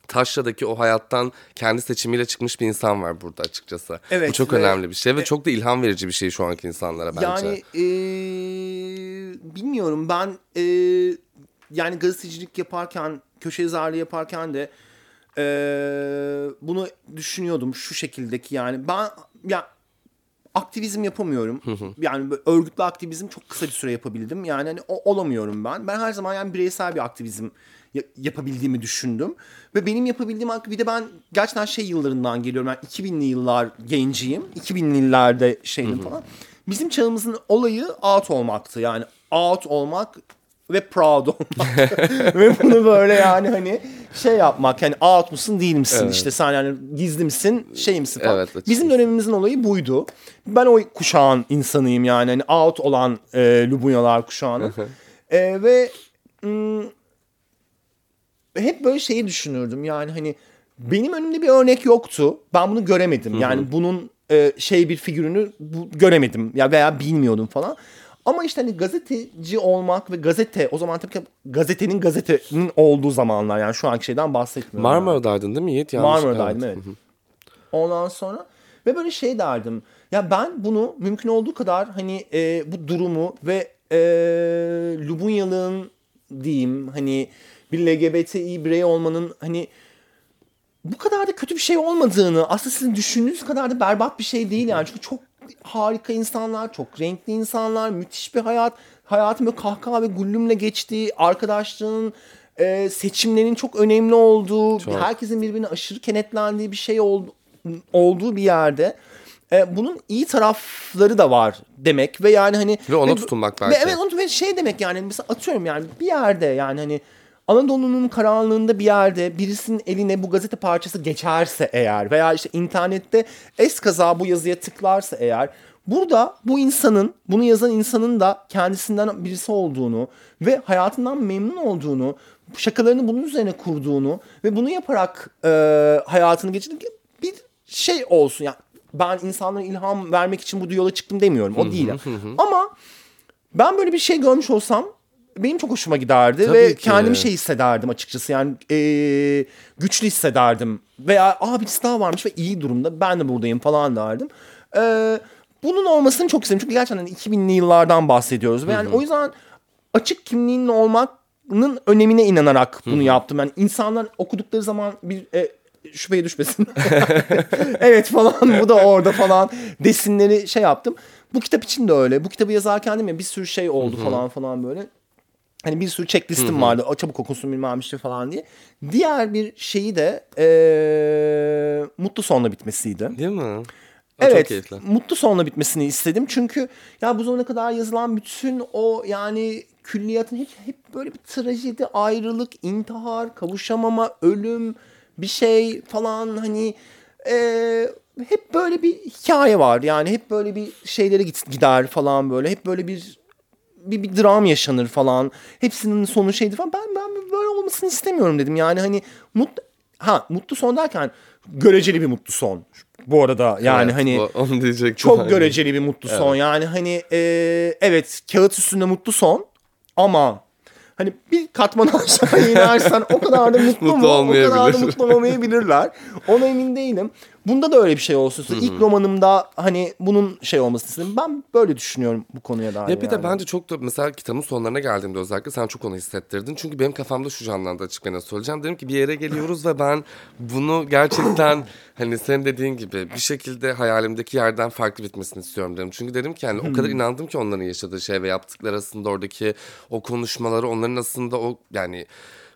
Taşra'daki o hayattan kendi seçimiyle çıkmış bir insan var burada açıkçası. Evet Bu çok ve- önemli bir şey ve çok da ilham verici bir şey şu anki insanlara bence. Yani eee, bilmiyorum ben eee, yani gazetecilik yaparken köşe yazarlığı yaparken de eee, bunu düşünüyordum şu şekildeki yani ben ya aktivizm yapamıyorum. Yani örgütlü aktivizm çok kısa bir süre yapabildim. Yani hani o, olamıyorum ben. Ben her zaman yani bireysel bir aktivizm ya- yapabildiğimi düşündüm. Ve benim yapabildiğim ak- bir de ben gerçekten şey yıllarından geliyorum. Ben 2000'li yıllar genciyim. 2000'li yıllarda şeydim falan. Bizim çağımızın olayı out olmaktı. Yani out olmak ve proud olmak. [laughs] ve bunu böyle yani hani şey yapmak yani out musun değil misin Evet. işte sen yani gizli misin şey misin falan. Evet, açıkçası. Bizim dönemimizin olayı buydu. Ben o kuşağın insanıyım yani hani out olan e, Lubunyalar kuşağının. E, ve mm, hep böyle şeyi düşünürdüm yani hani benim önümde bir örnek yoktu. Ben bunu göremedim. Yani bunun e, şey bir figürünü bu, göremedim ya veya bilmiyordum falan. Ama işte hani gazeteci olmak ve gazete o zaman tabii ki gazetenin gazetenin olduğu zamanlar yani şu anki şeyden bahsetmiyorum. yani. Marmara'daydın değil mi Yiğit? Yanlış- Marmara'daydım evet. Ondan sonra ve böyle şey derdim. Ya ben bunu mümkün olduğu kadar hani e, bu durumu ve e, Lubunyalığın diyeyim hani bir LGBTİ birey olmanın hani bu kadar da kötü bir şey olmadığını aslında sizin düşündüğünüz kadar da berbat bir şey değil yani. Çünkü çok harika insanlar, çok renkli insanlar, müthiş bir hayat. Hayatım böyle kahkaha ve güllümle geçtiği, arkadaşlığın, e, seçimlerin çok önemli olduğu, Çok. herkesin birbirine aşırı kenetlendiği bir şey oldu, olduğu bir yerde. e, bunun iyi tarafları da var demek ve yani hani Ve ona bu- tutunmak ve belki. evet onu ve şey demek yani mesela atıyorum yani bir yerde yani hani Anadolu'nun karanlığında bir yerde birisinin eline bu gazete parçası geçerse eğer veya işte internette eskaza bu yazıya tıklarsa eğer burada bu insanın bunu yazan insanın da kendisinden birisi olduğunu ve hayatından memnun olduğunu şakalarını bunun üzerine kurduğunu ve bunu yaparak e, hayatını geçirdiği bir şey olsun. Yani ben insanlara ilham vermek için bu yola çıktım demiyorum. O değil. ama ben böyle bir şey görmüş olsam benim çok hoşuma giderdi Tabii ve ki. kendimi şey hissederdim açıkçası yani eee, güçlü hissederdim veya aa birisi daha varmış ve iyi durumda ben de buradayım falan derdim. Eee, bunun olmasını çok istedim çünkü gerçekten 2000'li yıllardan bahsediyoruz ve yani o yüzden açık kimliğinin olmanın önemine inanarak bunu yaptım. Yani insanlar okudukları zaman bir e, şüpheye düşmesin. [laughs] evet falan bu da orada falan desinleri şey yaptım. Bu kitap için de öyle. Bu kitabı yazarken değil mi bir sürü şey oldu falan falan böyle. Hani bir sürü checklistim vardı. O çabuk okunsun bilmem işte falan diye. Diğer bir şeyi de eee, mutlu sonla bitmesiydi. Değil mi? O Evet, mutlu sonla bitmesini istedim. Çünkü ya bu zamana kadar yazılan bütün o yani külliyatın hep, hep böyle bir trajedi, ayrılık, intihar, kavuşamama, ölüm, bir şey falan hani eee, hep böyle bir hikaye var. Yani hep böyle bir şeylere gider falan böyle. Hep böyle bir bir, bir dram yaşanır falan. Hepsinin sonu şeydi falan. Ben ben böyle olmasını istemiyorum dedim. Yani hani mutlu ha mutlu son derken göreceli bir mutlu son. Bu arada yani Evet, hani bu- onu diyecektim. çok Aynen. göreceli bir mutlu son. Yani hani e, evet kağıt üstünde mutlu son ama hani bir katman [laughs] aşağı inersen o kadar da mutlu, Mutlu mu? O kadar da mutlu olmayabilirler. Ona emin değilim. Bunda da öyle bir şey olsun. İlk romanımda hani bunun şey olmasını istedim. Ben böyle düşünüyorum bu konuya dair. Ya bir de yani. bence çok da mesela kitabın sonlarına geldiğimde özellikle sen çok onu hissettirdin. Çünkü benim kafamda şu canlandı açık net söyleyeceğim. Dedim ki bir yere geliyoruz ve ben bunu gerçekten [laughs] hani senin dediğin gibi bir şekilde hayalimdeki yerden farklı bitmesini istiyorum dedim. Çünkü dedim ki yani o kadar inandım ki onların yaşadığı şey ve yaptıkları aslında oradaki o konuşmaları onların aslında o yani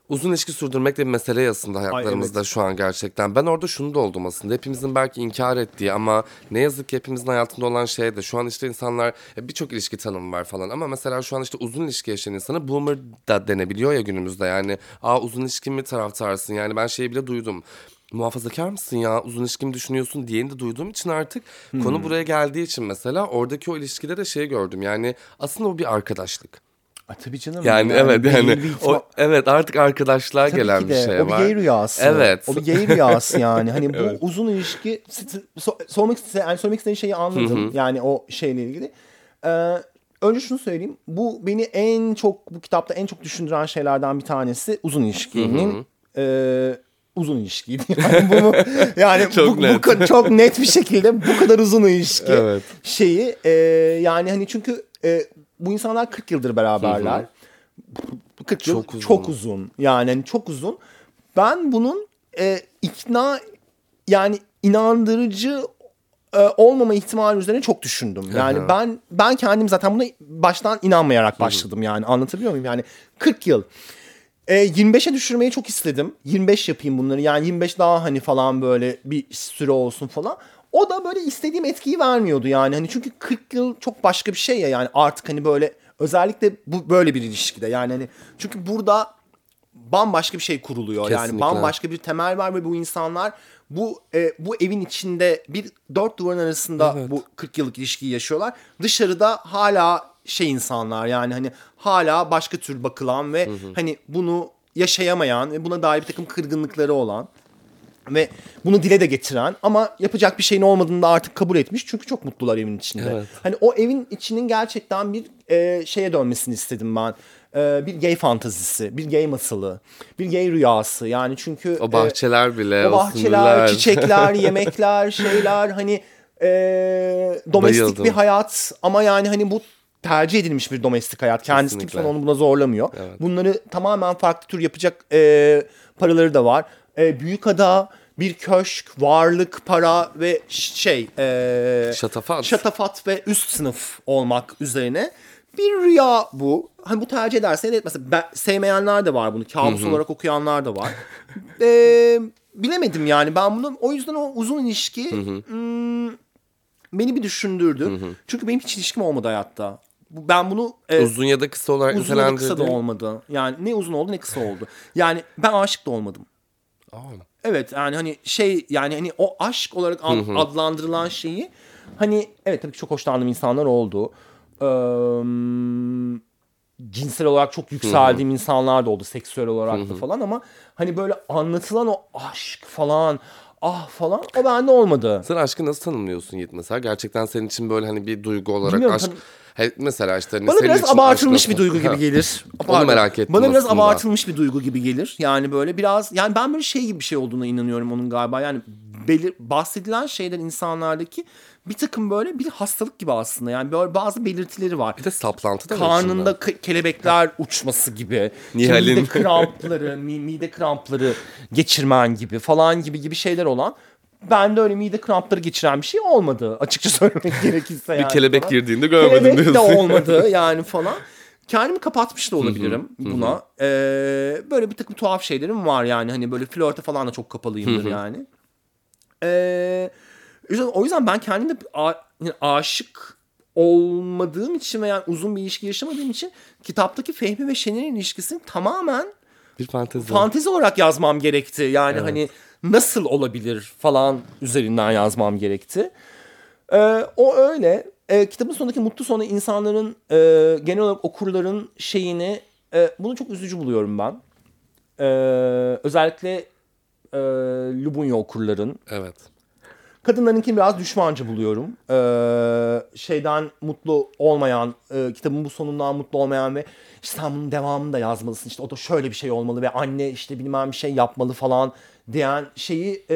uzun ilişki sürdürmek de bir mesele aslında hayatlarımızda şu an gerçekten. Ben orada şunu da oldum aslında. Hepimizin belki inkar ettiği ama ne yazık ki hepimizin hayatında olan şey de şu an işte insanlar ya birçok ilişki tanımı var falan ama mesela şu an işte uzun ilişki yaşayan insana boomer da denebiliyor ya günümüzde yani. Aa uzun ilişki mi taraftarsın yani ben şeyi bile duydum. Muhafazakar mısın ya uzun ilişki mi düşünüyorsun diyeni de duyduğum için artık konu buraya geldiği için mesela oradaki o ilişkide de şey gördüm yani aslında o bir arkadaşlık. Ay, tabii canım. Yani, evet yani bir ihtimal- o, evet artık arkadaşlığa Tabii gelen ki bir de. şey o bir var. gay rüyası. Evet. O bir gay rüyası [laughs] yani. Hani bu uzun ilişki so- sormak iste yani söylemek istediğin şeyi anladım. Yani o şeyle ilgili. Ee, önce şunu söyleyeyim. Bu beni en çok bu kitapta en çok düşündüren şeylerden bir tanesi uzun ilişkinin e, uzun ilişkiydi. [laughs] Yani bunu yani [laughs] Çok bu, bu net. ka- çok net bir şekilde bu kadar uzun ilişki Evet. şeyi e, yani hani çünkü e, bu insanlar 40 yıldır beraberler. 40 yıl Çok çok uzun. uzun. Yani çok uzun. Ben bunun e, ikna yani inandırıcı e, olmama ihtimali üzerine çok düşündüm. Yani Aha. ben ben kendim zaten buna baştan inanmayarak başladım yani anlatabiliyor muyum? Yani 40 yıl. E, 25'e düşürmeyi çok istedim. 25 yapayım bunları. Yani 25 daha hani falan böyle bir süre olsun falan. O da böyle istediğim etkiyi vermiyordu yani. Hani çünkü 40 yıl çok başka bir şey ya yani artık hani böyle özellikle bu böyle bir ilişkide yani hani çünkü burada bambaşka bir şey kuruluyor. Yani Kesinlikle. bambaşka bir temel var ve bu insanlar bu e, bu evin içinde bir dört duvarın arasında bu 40 yıllık ilişkiyi yaşıyorlar. Dışarıda hala şey insanlar yani hani hala başka tür bakılan ve hani bunu yaşayamayan ve buna dair bir takım kırgınlıkları olan ve bunu dile de getiren ama yapacak bir şeyin olmadığını da artık kabul etmiş çünkü çok mutlular evin içinde. Evet. Hani o evin içinin gerçekten bir e, şeye dönmesini istedim ben. E, bir gay fantazisi, bir gay masalı, bir gay rüyası. Yani çünkü O bahçeler bile, e, o o bahçeler, sınırlar. çiçekler, [laughs] yemekler, şeyler hani e, domestik Bayıldım. bir hayat ama yani hani bu tercih edilmiş bir domestik hayat. Kendisi Kesinlikle. kimse onu buna zorlamıyor. Bunları tamamen farklı tür yapacak e, paraları da var. E, büyük ada, bir köşk, varlık, para ve şey e, Şatafat. şatafat ve üst sınıf olmak üzerine bir rüya bu. Hani bu tercih edersen evet mesela ben, sevmeyenler de var bunu. Kabus olarak okuyanlar da var. [laughs] Ee, bilemedim yani ben bunu o yüzden o uzun ilişki hmm, beni bir düşündürdü. Çünkü benim hiç ilişkim olmadı hayatta. Ben bunu e, Uzun ya da kısa olarak uzun ya da kısa da olmadı. Yani ne uzun oldu ne kısa oldu. Yani ben aşık da olmadım. Aa. Evet yani hani şey yani hani o aşk olarak ad- adlandırılan şeyi hani evet tabii ki çok hoşlandığım insanlar oldu. Ee, cinsel olarak çok yükseldiğim insanlar da oldu seksüel olarak da falan ama hani böyle anlatılan o aşk falan ah falan o bende olmadı. Sen aşkı nasıl tanımlıyorsun Yiğit mesela? Gerçekten senin için böyle hani bir duygu olarak Bilmiyorum, aşk... tanı- He, mesela işte hani Bana senin biraz için abartılmış aşk bir duygu gibi [laughs] gelir. Onu merak ettim Bana biraz aslında. abartılmış bir duygu gibi gelir. Yani böyle biraz yani ben böyle şey gibi bir şey olduğuna inanıyorum onun galiba. Yani belir, bahsedilen şeyler insanlardaki bir takım böyle bir hastalık gibi aslında. Yani böyle bazı belirtileri var. Bir de saplantı da var Karnında içinde. ke- kelebekler uçması gibi. Nihal'in. Mide krampları, mi- mide krampları geçirmen gibi falan gibi gibi şeyler olan. Bende öyle mide krampları geçiren bir şey olmadı açıkça [laughs] söylemek gerekirse yani. Bir kelebek falan. girdiğinde görmedim Kelebek de diyorsun. olmadı [laughs] yani falan. Kendimi kapatmış da olabilirim buna. Ee, böyle bir takım tuhaf şeylerim var yani. Hani böyle flörte falan da çok kapalıyımdır yani. Ee, o yüzden- ben kendimde a- yani aşık olmadığım için veya uzun bir ilişki yaşamadığım için kitaptaki Fehmi ve Şener'in ilişkisini tamamen Bir fantezi. fantezi olarak yazmam gerekti. Yani hani nasıl olabilir falan üzerinden yazmam gerekti. Ee, o öyle. Ee, kitabın sonundaki mutlu sonu insanların e, genel olarak okurların şeyini e, bunu çok üzücü buluyorum ben. Ee, özellikle e, Lubunya okurların. Evet. Kadınlarınkini biraz düşmanca buluyorum. Ee, şeyden mutlu olmayan, e, kitabın bu sonundan mutlu olmayan ve işte sen bunun devamını da yazmalısın. İşte o da şöyle bir şey olmalı ve anne işte bilmem bir şey yapmalı falan diyen şeyi e,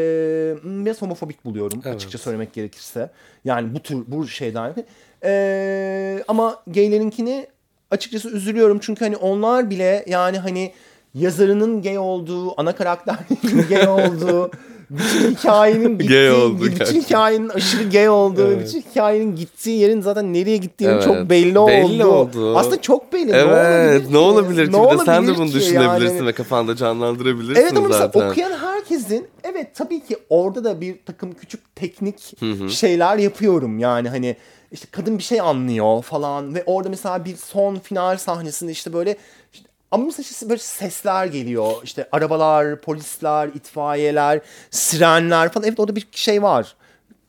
biraz homofobik buluyorum açıkça söylemek gerekirse. Yani bu tür bu şeyden. E, ama gaylerinkini açıkçası üzülüyorum çünkü hani onlar bile yani hani yazarının gay olduğu, ana karakterinin gay [laughs] olduğu, bütün hikayenin [laughs] gittiği, Gay oldu bütün gerçekten. hikayenin aşırı gay olduğu, Evet. bütün hikayenin gittiği yerin zaten nereye gittiğinin Evet. çok belli, Belli oldu. oldu. Aslında çok belli. Evet ne olabilir ki? Ne Bir de sen de olabilir bunu ki? düşünebilirsin Yani- ve kafanda canlandırabilirsin Evet ama mesela zaten. okuyan herkesin evet tabii ki orada da bir takım küçük teknik şeyler yapıyorum. Yani hani işte kadın bir şey anlıyor falan ve orada mesela bir son final sahnesinde işte böyle işte, ama mesela işte böyle sesler geliyor. İşte arabalar, polisler, itfaiyeler, sirenler falan. Evet orada bir şey var.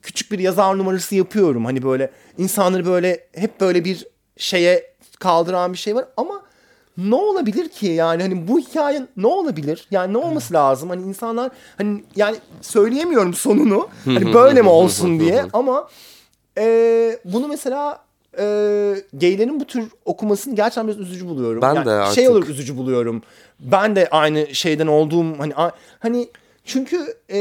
Küçük bir yazar numarası yapıyorum. Hani böyle insanları böyle hep böyle bir şeye kaldıran bir şey var ama ne olabilir ki yani hani bu hikaye ne olabilir? Yani ne olması lazım? Hani insanlar hani yani söyleyemiyorum sonunu. Hani böyle mi olsun diye ama e, bunu mesela e, gaylerin bu tür okumasını gerçekten biraz üzücü buluyorum. Ben Yani de artık. Şey olarak üzücü buluyorum. Ben de aynı şeyden olduğum hani hani çünkü e,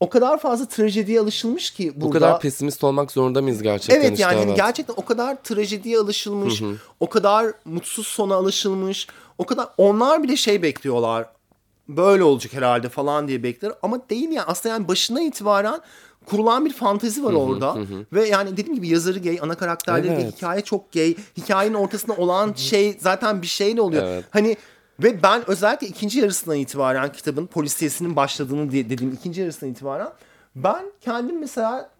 o kadar fazla trajediye alışılmış ki burada. Bu kadar pesimist olmak zorunda mıyız gerçekten Evet işte yani evet. gerçekten o kadar trajediye alışılmış, o kadar mutsuz sona alışılmış, o kadar onlar bile şey bekliyorlar. Böyle olacak herhalde falan diye bekler ama değil yani aslında yani başına itibaren kurulan bir fantezi var orada ve yani dediğim gibi yazarı gay, ana karakterleri gay, Evet. hikaye çok gay, hikayenin ortasında olan şey zaten bir şeyle oluyor. Evet. Hani ve ben özellikle ikinci yarısından itibaren kitabın polisiyesinin başladığını dediğim ikinci yarısından itibaren ben kendim mesela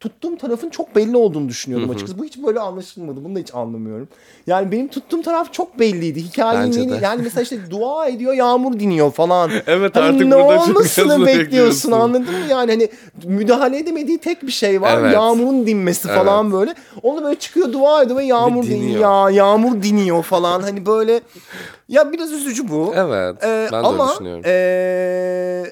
tuttuğum tarafın çok belli olduğunu düşünüyordum açıkçası. Bu hiç böyle anlaşılmadı. Bunu da hiç anlamıyorum. Yani benim tuttuğum taraf çok belliydi. Hikayenin de. yani mesela işte dua ediyor, yağmur diniyor falan. [laughs] Evet, hani artık ne burada olmasını bekliyorsun anladın mı? Yani hani müdahale edemediği tek bir şey var. Evet. Yağmurun dinmesi falan böyle. Onu böyle çıkıyor dua ediyor ve yağmur diniyor. diniyor. Ya, yağmur diniyor falan. Hani böyle ya biraz üzücü bu. Evet Ee, ben de ama öyle düşünüyorum. ee,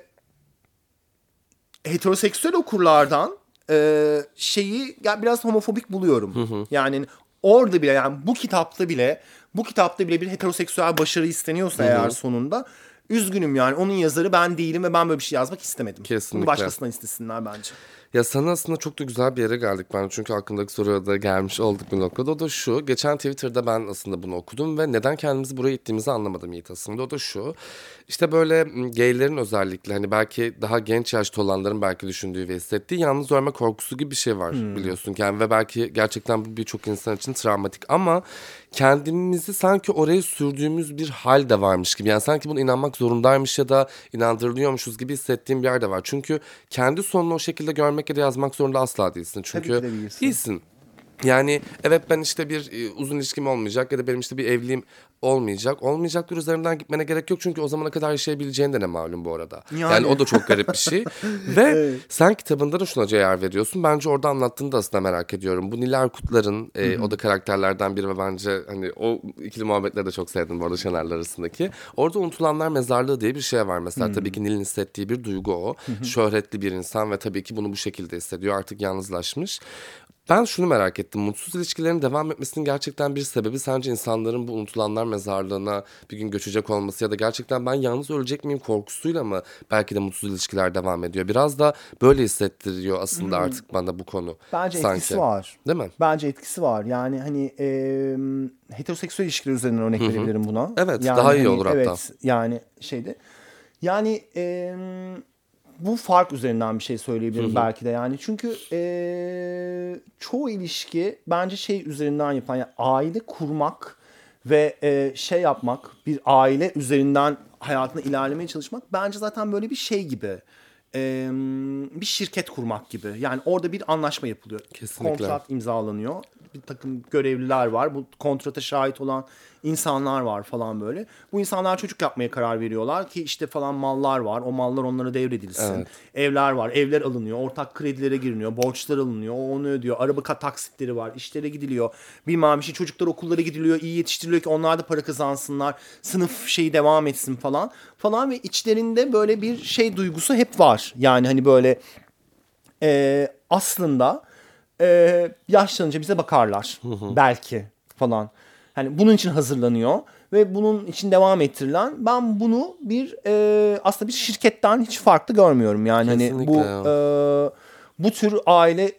heteroseksüel okurlardan ee, şeyi ya biraz homofobik buluyorum. Yani orada bile yani bu kitapta bile bu kitapta bile bir heteroseksüel başarı isteniyorsa eğer sonunda üzgünüm yani onun yazarı ben değilim ve ben böyle bir şey yazmak istemedim. Kesinlikle. Bunu başkasından istesinler bence. Ya sana aslında çok da güzel bir yere geldik ben. Çünkü aklımdaki soruya da gelmiş olduk bir noktada. O da şu. Geçen Twitter'da ben aslında bunu okudum ve neden kendimizi buraya ittiğimizi anlamadım Yiğit aslında. O da şu. İşte böyle gaylerin özellikle hani belki daha genç yaşta olanların belki düşündüğü ve hissettiği yalnız ölme korkusu gibi bir şey var biliyorsun. Yani ve belki gerçekten bu birçok insan için travmatik ama kendimizi sanki oraya sürdüğümüz bir hal de varmış gibi. Yani sanki buna inanmak zorundaymış ya da inandırılıyormuşuz gibi hissettiğim bir yerde var. Çünkü kendi sonunu o şekilde görmek ya da yazmak zorunda asla değilsin. Çünkü ki de değilsin. değilsin. Yani evet ben işte bir e, uzun ilişkim olmayacak ya da benim işte bir evliliğim olmayacak. Olmayacaklar üzerinden gitmene gerek yok çünkü o zamana kadar yaşayabileceğin de ne malum bu arada. Yani, Yani. o da çok garip bir şey. [laughs] Ve sen kitabında da şuna yer veriyorsun. Bence orada anlattığını da aslında merak ediyorum. Bu Nil Erkutlar'ın e, o da karakterlerden biri ve bence hani o ikili muhabbetleri de çok sevdim bu arada Şener'le arasındaki. Orada unutulanlar mezarlığı diye bir şey var mesela. Tabii ki Nil'in hissettiği bir duygu o. Şöhretli bir insan ve tabii ki bunu bu şekilde hissediyor. Artık yalnızlaşmış. Ben şunu merak ettim. Mutsuz ilişkilerin devam etmesinin gerçekten bir sebebi sence insanların bu unutulanlar mezarlığına bir gün göçecek olması ya da gerçekten ben yalnız ölecek miyim korkusuyla mı belki de mutsuz ilişkiler devam ediyor? Biraz da böyle hissettiriyor aslında artık bana bu konu. Hmm. Bence sanki. etkisi var. Değil mi? Bence etkisi var. Yani hani e, heteroseksüel ilişkiler üzerinden örnek verebilirim buna. Evet, yani daha iyi hani, olur hatta. Evet yani şeyde. Yani e, bu fark üzerinden bir şey söyleyebilirim belki de yani. Çünkü e, çoğu ilişki bence şey üzerinden yapan yani aile kurmak ve e, şey yapmak bir aile üzerinden hayatına ilerlemeye çalışmak bence zaten böyle bir şey gibi. E, bir şirket kurmak gibi. Yani orada bir anlaşma yapılıyor. Kesinlikle. Kontrat imzalanıyor. Bir takım görevliler var. Bu kontrata şahit olan insanlar var falan böyle. Bu insanlar çocuk yapmaya karar veriyorlar ki işte falan mallar var. O mallar onlara devredilsin. Evet. Evler var. Evler alınıyor. Ortak kredilere giriliyor. Borçlar alınıyor. O onu ödüyor. Araba taksitleri var. işlere gidiliyor. Bilmem bir şey. Çocuklar okullara gidiliyor. iyi yetiştiriliyor ki onlar da para kazansınlar. Sınıf şeyi devam etsin falan. Falan ve içlerinde böyle bir şey duygusu hep var. Yani hani böyle e, aslında e, yaşlanınca bize bakarlar. Belki falan. Hani bunun için hazırlanıyor ve bunun için devam ettirilen ben bunu bir e, aslında bir şirketten hiç farklı görmüyorum. Yani hani bu ya. e, bu tür aile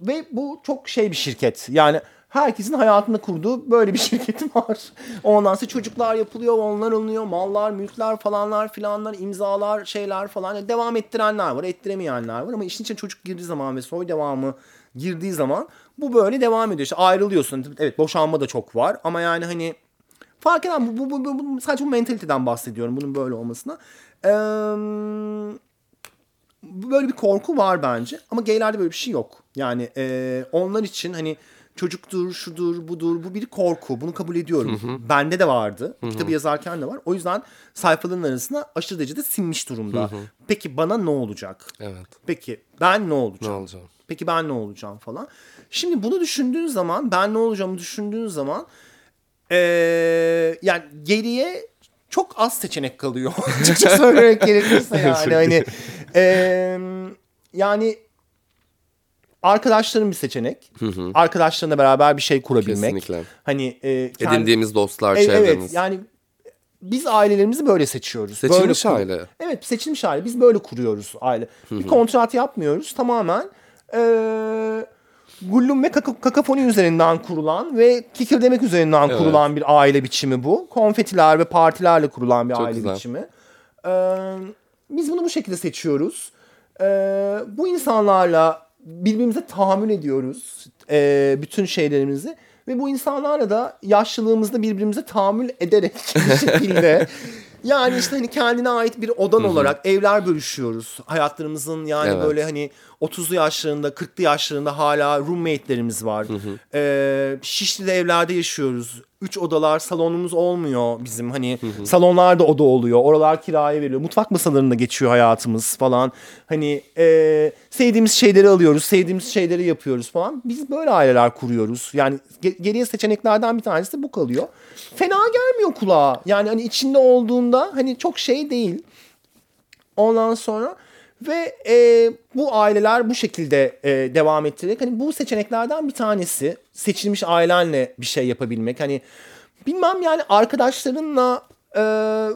ve bu çok şey bir şirket. Yani herkesin hayatında kurduğu böyle bir [laughs] şirketi var. Ondan sonra çocuklar yapılıyor, onlar alınıyor, mallar, mülkler falanlar filanlar, imzalar, şeyler falan. Yani devam ettirenler var, ettiremeyenler var ama işin içine çocuk girdiği zaman ve soy devamı girdiği zaman bu böyle devam ediyor. İşte ayrılıyorsun. Evet boşanma da çok var ama yani hani fark eden bu, bu, bu, bu- sadece bu mentaliteden bahsediyorum bunun böyle olmasına. Eee böyle bir korku var bence ama gaylerde böyle bir şey yok. Yani e, onlar için hani çocuktur, şudur, budur bu bir korku. Bunu kabul ediyorum. Bende de vardı. Kitabı yazarken de var. O yüzden sayfaların arasına aşırı derecede sinmiş durumda. Peki bana ne olacak? Evet. Peki ben ne olacağım? Ne olacağım? Peki ben ne olacağım falan. Şimdi bunu düşündüğün zaman ben ne olacağımı düşündüğün zaman eee, yani geriye çok az seçenek kalıyor. [laughs] Açıkça [laughs] söylemek gerekirse yani hani eee, yani arkadaşların bir seçenek. Arkadaşlarınla beraber bir şey kurabilmek. Kesinlikle. Hani e, kendi- Edindiğimiz dostlar, E, çevremiz. Evet yani biz ailelerimizi böyle seçiyoruz. Seçilmiş Böyle aile. Evet seçilmiş aile. Biz böyle kuruyoruz aile. Bir kontrat yapmıyoruz. Tamamen eee Gullum ve kaka- kakafoni üzerinden kurulan ve kikirdemek üzerinden Evet. kurulan bir aile biçimi bu. Konfetiler ve partilerle kurulan bir Çok aile güzel. biçimi. Eee, biz bunu bu şekilde seçiyoruz. Eee, bu insanlarla birbirimize tahammül ediyoruz. Eee, bütün şeylerimizi. Ve bu insanlarla da yaşlılığımızda birbirimize tahammül ederek [laughs] bir şekilde yani işte hani kendine ait bir odan olarak evler bölüşüyoruz. Hayatlarımızın yani Evet. böyle hani 30'lu yaşlarında 40'lı yaşlarında hala roommate'lerimiz var. Ee, Şişli'de evlerde yaşıyoruz. Üç odalar salonumuz olmuyor bizim hani salonlarda oda oluyor. Oralar kiraya veriliyor. Mutfak masalarında geçiyor hayatımız falan. Hani e, sevdiğimiz şeyleri alıyoruz. Sevdiğimiz şeyleri yapıyoruz falan. Biz böyle aileler kuruyoruz. Yani ge- geriye seçeneklerden bir tanesi de bu kalıyor. Fena gelmiyor kulağa. Yani hani içinde olduğunda hani çok şey değil. Ondan sonra ve e, bu aileler bu şekilde e, devam ettirerek hani bu seçeneklerden bir tanesi seçilmiş ailenle bir şey yapabilmek. Hani bilmem yani arkadaşlarınla e,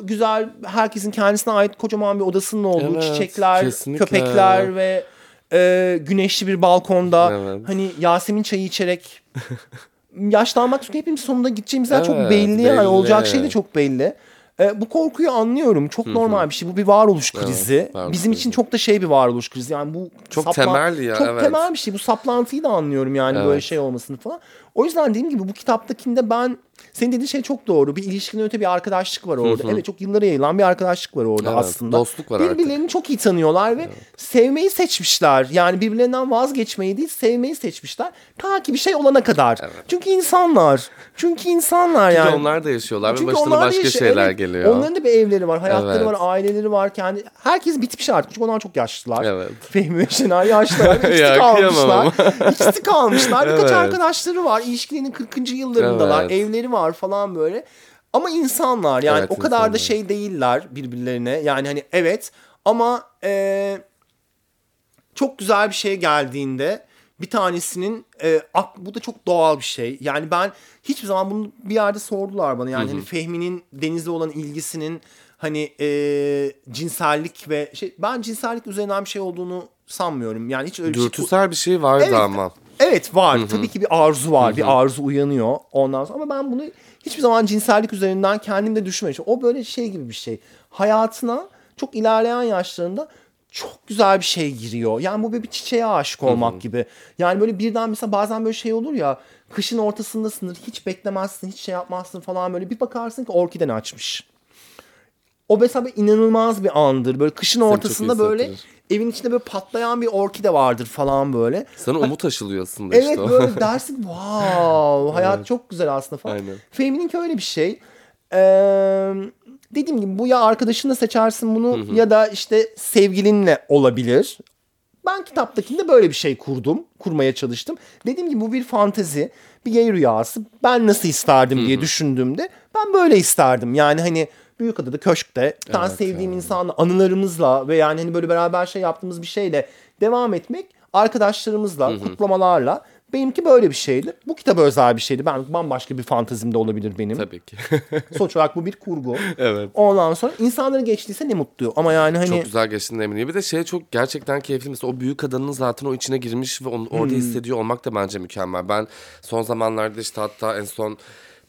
güzel herkesin kendisine ait kocaman bir odasının olduğu Evet, çiçekler, kesinlikle. köpekler ve e, güneşli bir balkonda Evet. hani Yasemin çayı içerek [laughs] yaşlanmak çünkü hepimiz sonunda gideceğimizden çok Evet, belli yani belli. olacak şey de çok belli. E, bu korkuyu anlıyorum. Çok normal bir şey. Bu bir varoluş krizi. varoluş Bizim krizi. için çok da şey bir varoluş krizi. Yani bu Çok temel ya, Çok evet. temel bir şey. Bu saplantıyı da anlıyorum yani böyle Evet. şey olmasını falan. O yüzden dediğim gibi bu kitaptakinde ben senin dediğin şey çok doğru. Bir ilişkinin öte bir arkadaşlık var orada. Evet çok yıllara yayılan bir arkadaşlık var orada Evet, aslında. dostluk var artık. Birbirlerini çok iyi tanıyorlar ve sevmeyi seçmişler. Yani birbirlerinden vazgeçmeyi değil sevmeyi seçmişler. Ta ki bir şey olana kadar. Çünkü insanlar. Çünkü insanlar Çünkü yani. onlar da yaşıyorlar ve Çünkü başlarına onlar da başka yaşıyor. şeyler Evet, geliyor. Onların da bir evleri var, hayatları Evet. var, aileleri var. Kendi herkes bitmiş artık. Çünkü onlar çok yaşlılar. Evet. Fehmi ve Şener yaşlılar. [laughs] İkisi kalmışlar. İkisi kalmışlar. Birkaç Evet. arkadaşları var. İlişkilerinin 40. yıllarındalar. Evet. Evleri var falan böyle. Ama insanlar yani Evet, o kadar da insanlar. şey değiller birbirlerine. Yani hani evet ama eee, çok güzel bir şey geldiğinde bir tanesinin e, bu da çok doğal bir şey. Yani ben hiçbir zaman bunu bir yerde sordular bana. Yani hani Fehmi'nin denizle olan ilgisinin hani e, cinsellik ve şey ben cinsellik üzerinden bir şey olduğunu sanmıyorum. Yani hiç öyle bir şey Dürtüsel bir şey vardı Evet. ama. Evet var. Tabii ki bir arzu var. Bir arzu uyanıyor ondan sonra. Ama ben bunu hiçbir zaman cinsellik üzerinden kendimde düşünmemişim. O böyle şey gibi bir şey. Hayatına çok ilerleyen yaşlarında çok güzel bir şey giriyor. Yani bu böyle bir çiçeğe aşık olmak gibi. Yani böyle birden mesela bazen böyle şey olur ya. Kışın ortasındasındır. Hiç beklemezsin. Hiç şey yapmazsın falan böyle. Bir bakarsın ki orkiden açmış. O mesela inanılmaz bir andır. Böyle kışın iyi ortasında böyle hissettirir. Evin içinde böyle patlayan bir orkide vardır falan böyle. Sana umut aşılıyor aslında Evet işte o. böyle dersin wow [laughs] hayat çok güzel aslında falan. Aynen. Femininki öyle bir şey. Ee, dediğim gibi bu ya arkadaşınla seçersin bunu ya da işte sevgilinle olabilir. Ben kitaptakinde böyle bir şey kurdum. Kurmaya çalıştım. Dediğim gibi bu bir fantezi. Bir gay rüyası. Ben nasıl isterdim diye düşündüğümde ben böyle isterdim. Yani hani Büyükada'da köşkte bir tane Evet sevdiğim insanla anılarımızla ve yani hani böyle beraber şey yaptığımız bir şeyle devam etmek arkadaşlarımızla kutlamalarla benimki böyle bir şeydi. Bu kitaba özel bir şeydi. Ben bambaşka bir fantezim de olabilir benim. Tabii ki. [laughs] Sonuç olarak bu bir kurgu. Evet. Ondan sonra insanlara geçtiyse ne mutlu. Ama yani hani Çok güzel geçtiğine eminim. Bir de şey çok gerçekten keyifli. Mesela o büyük kadının zaten o içine girmiş ve onu orada hissediyor olmak da bence mükemmel. Ben son zamanlarda işte hatta en son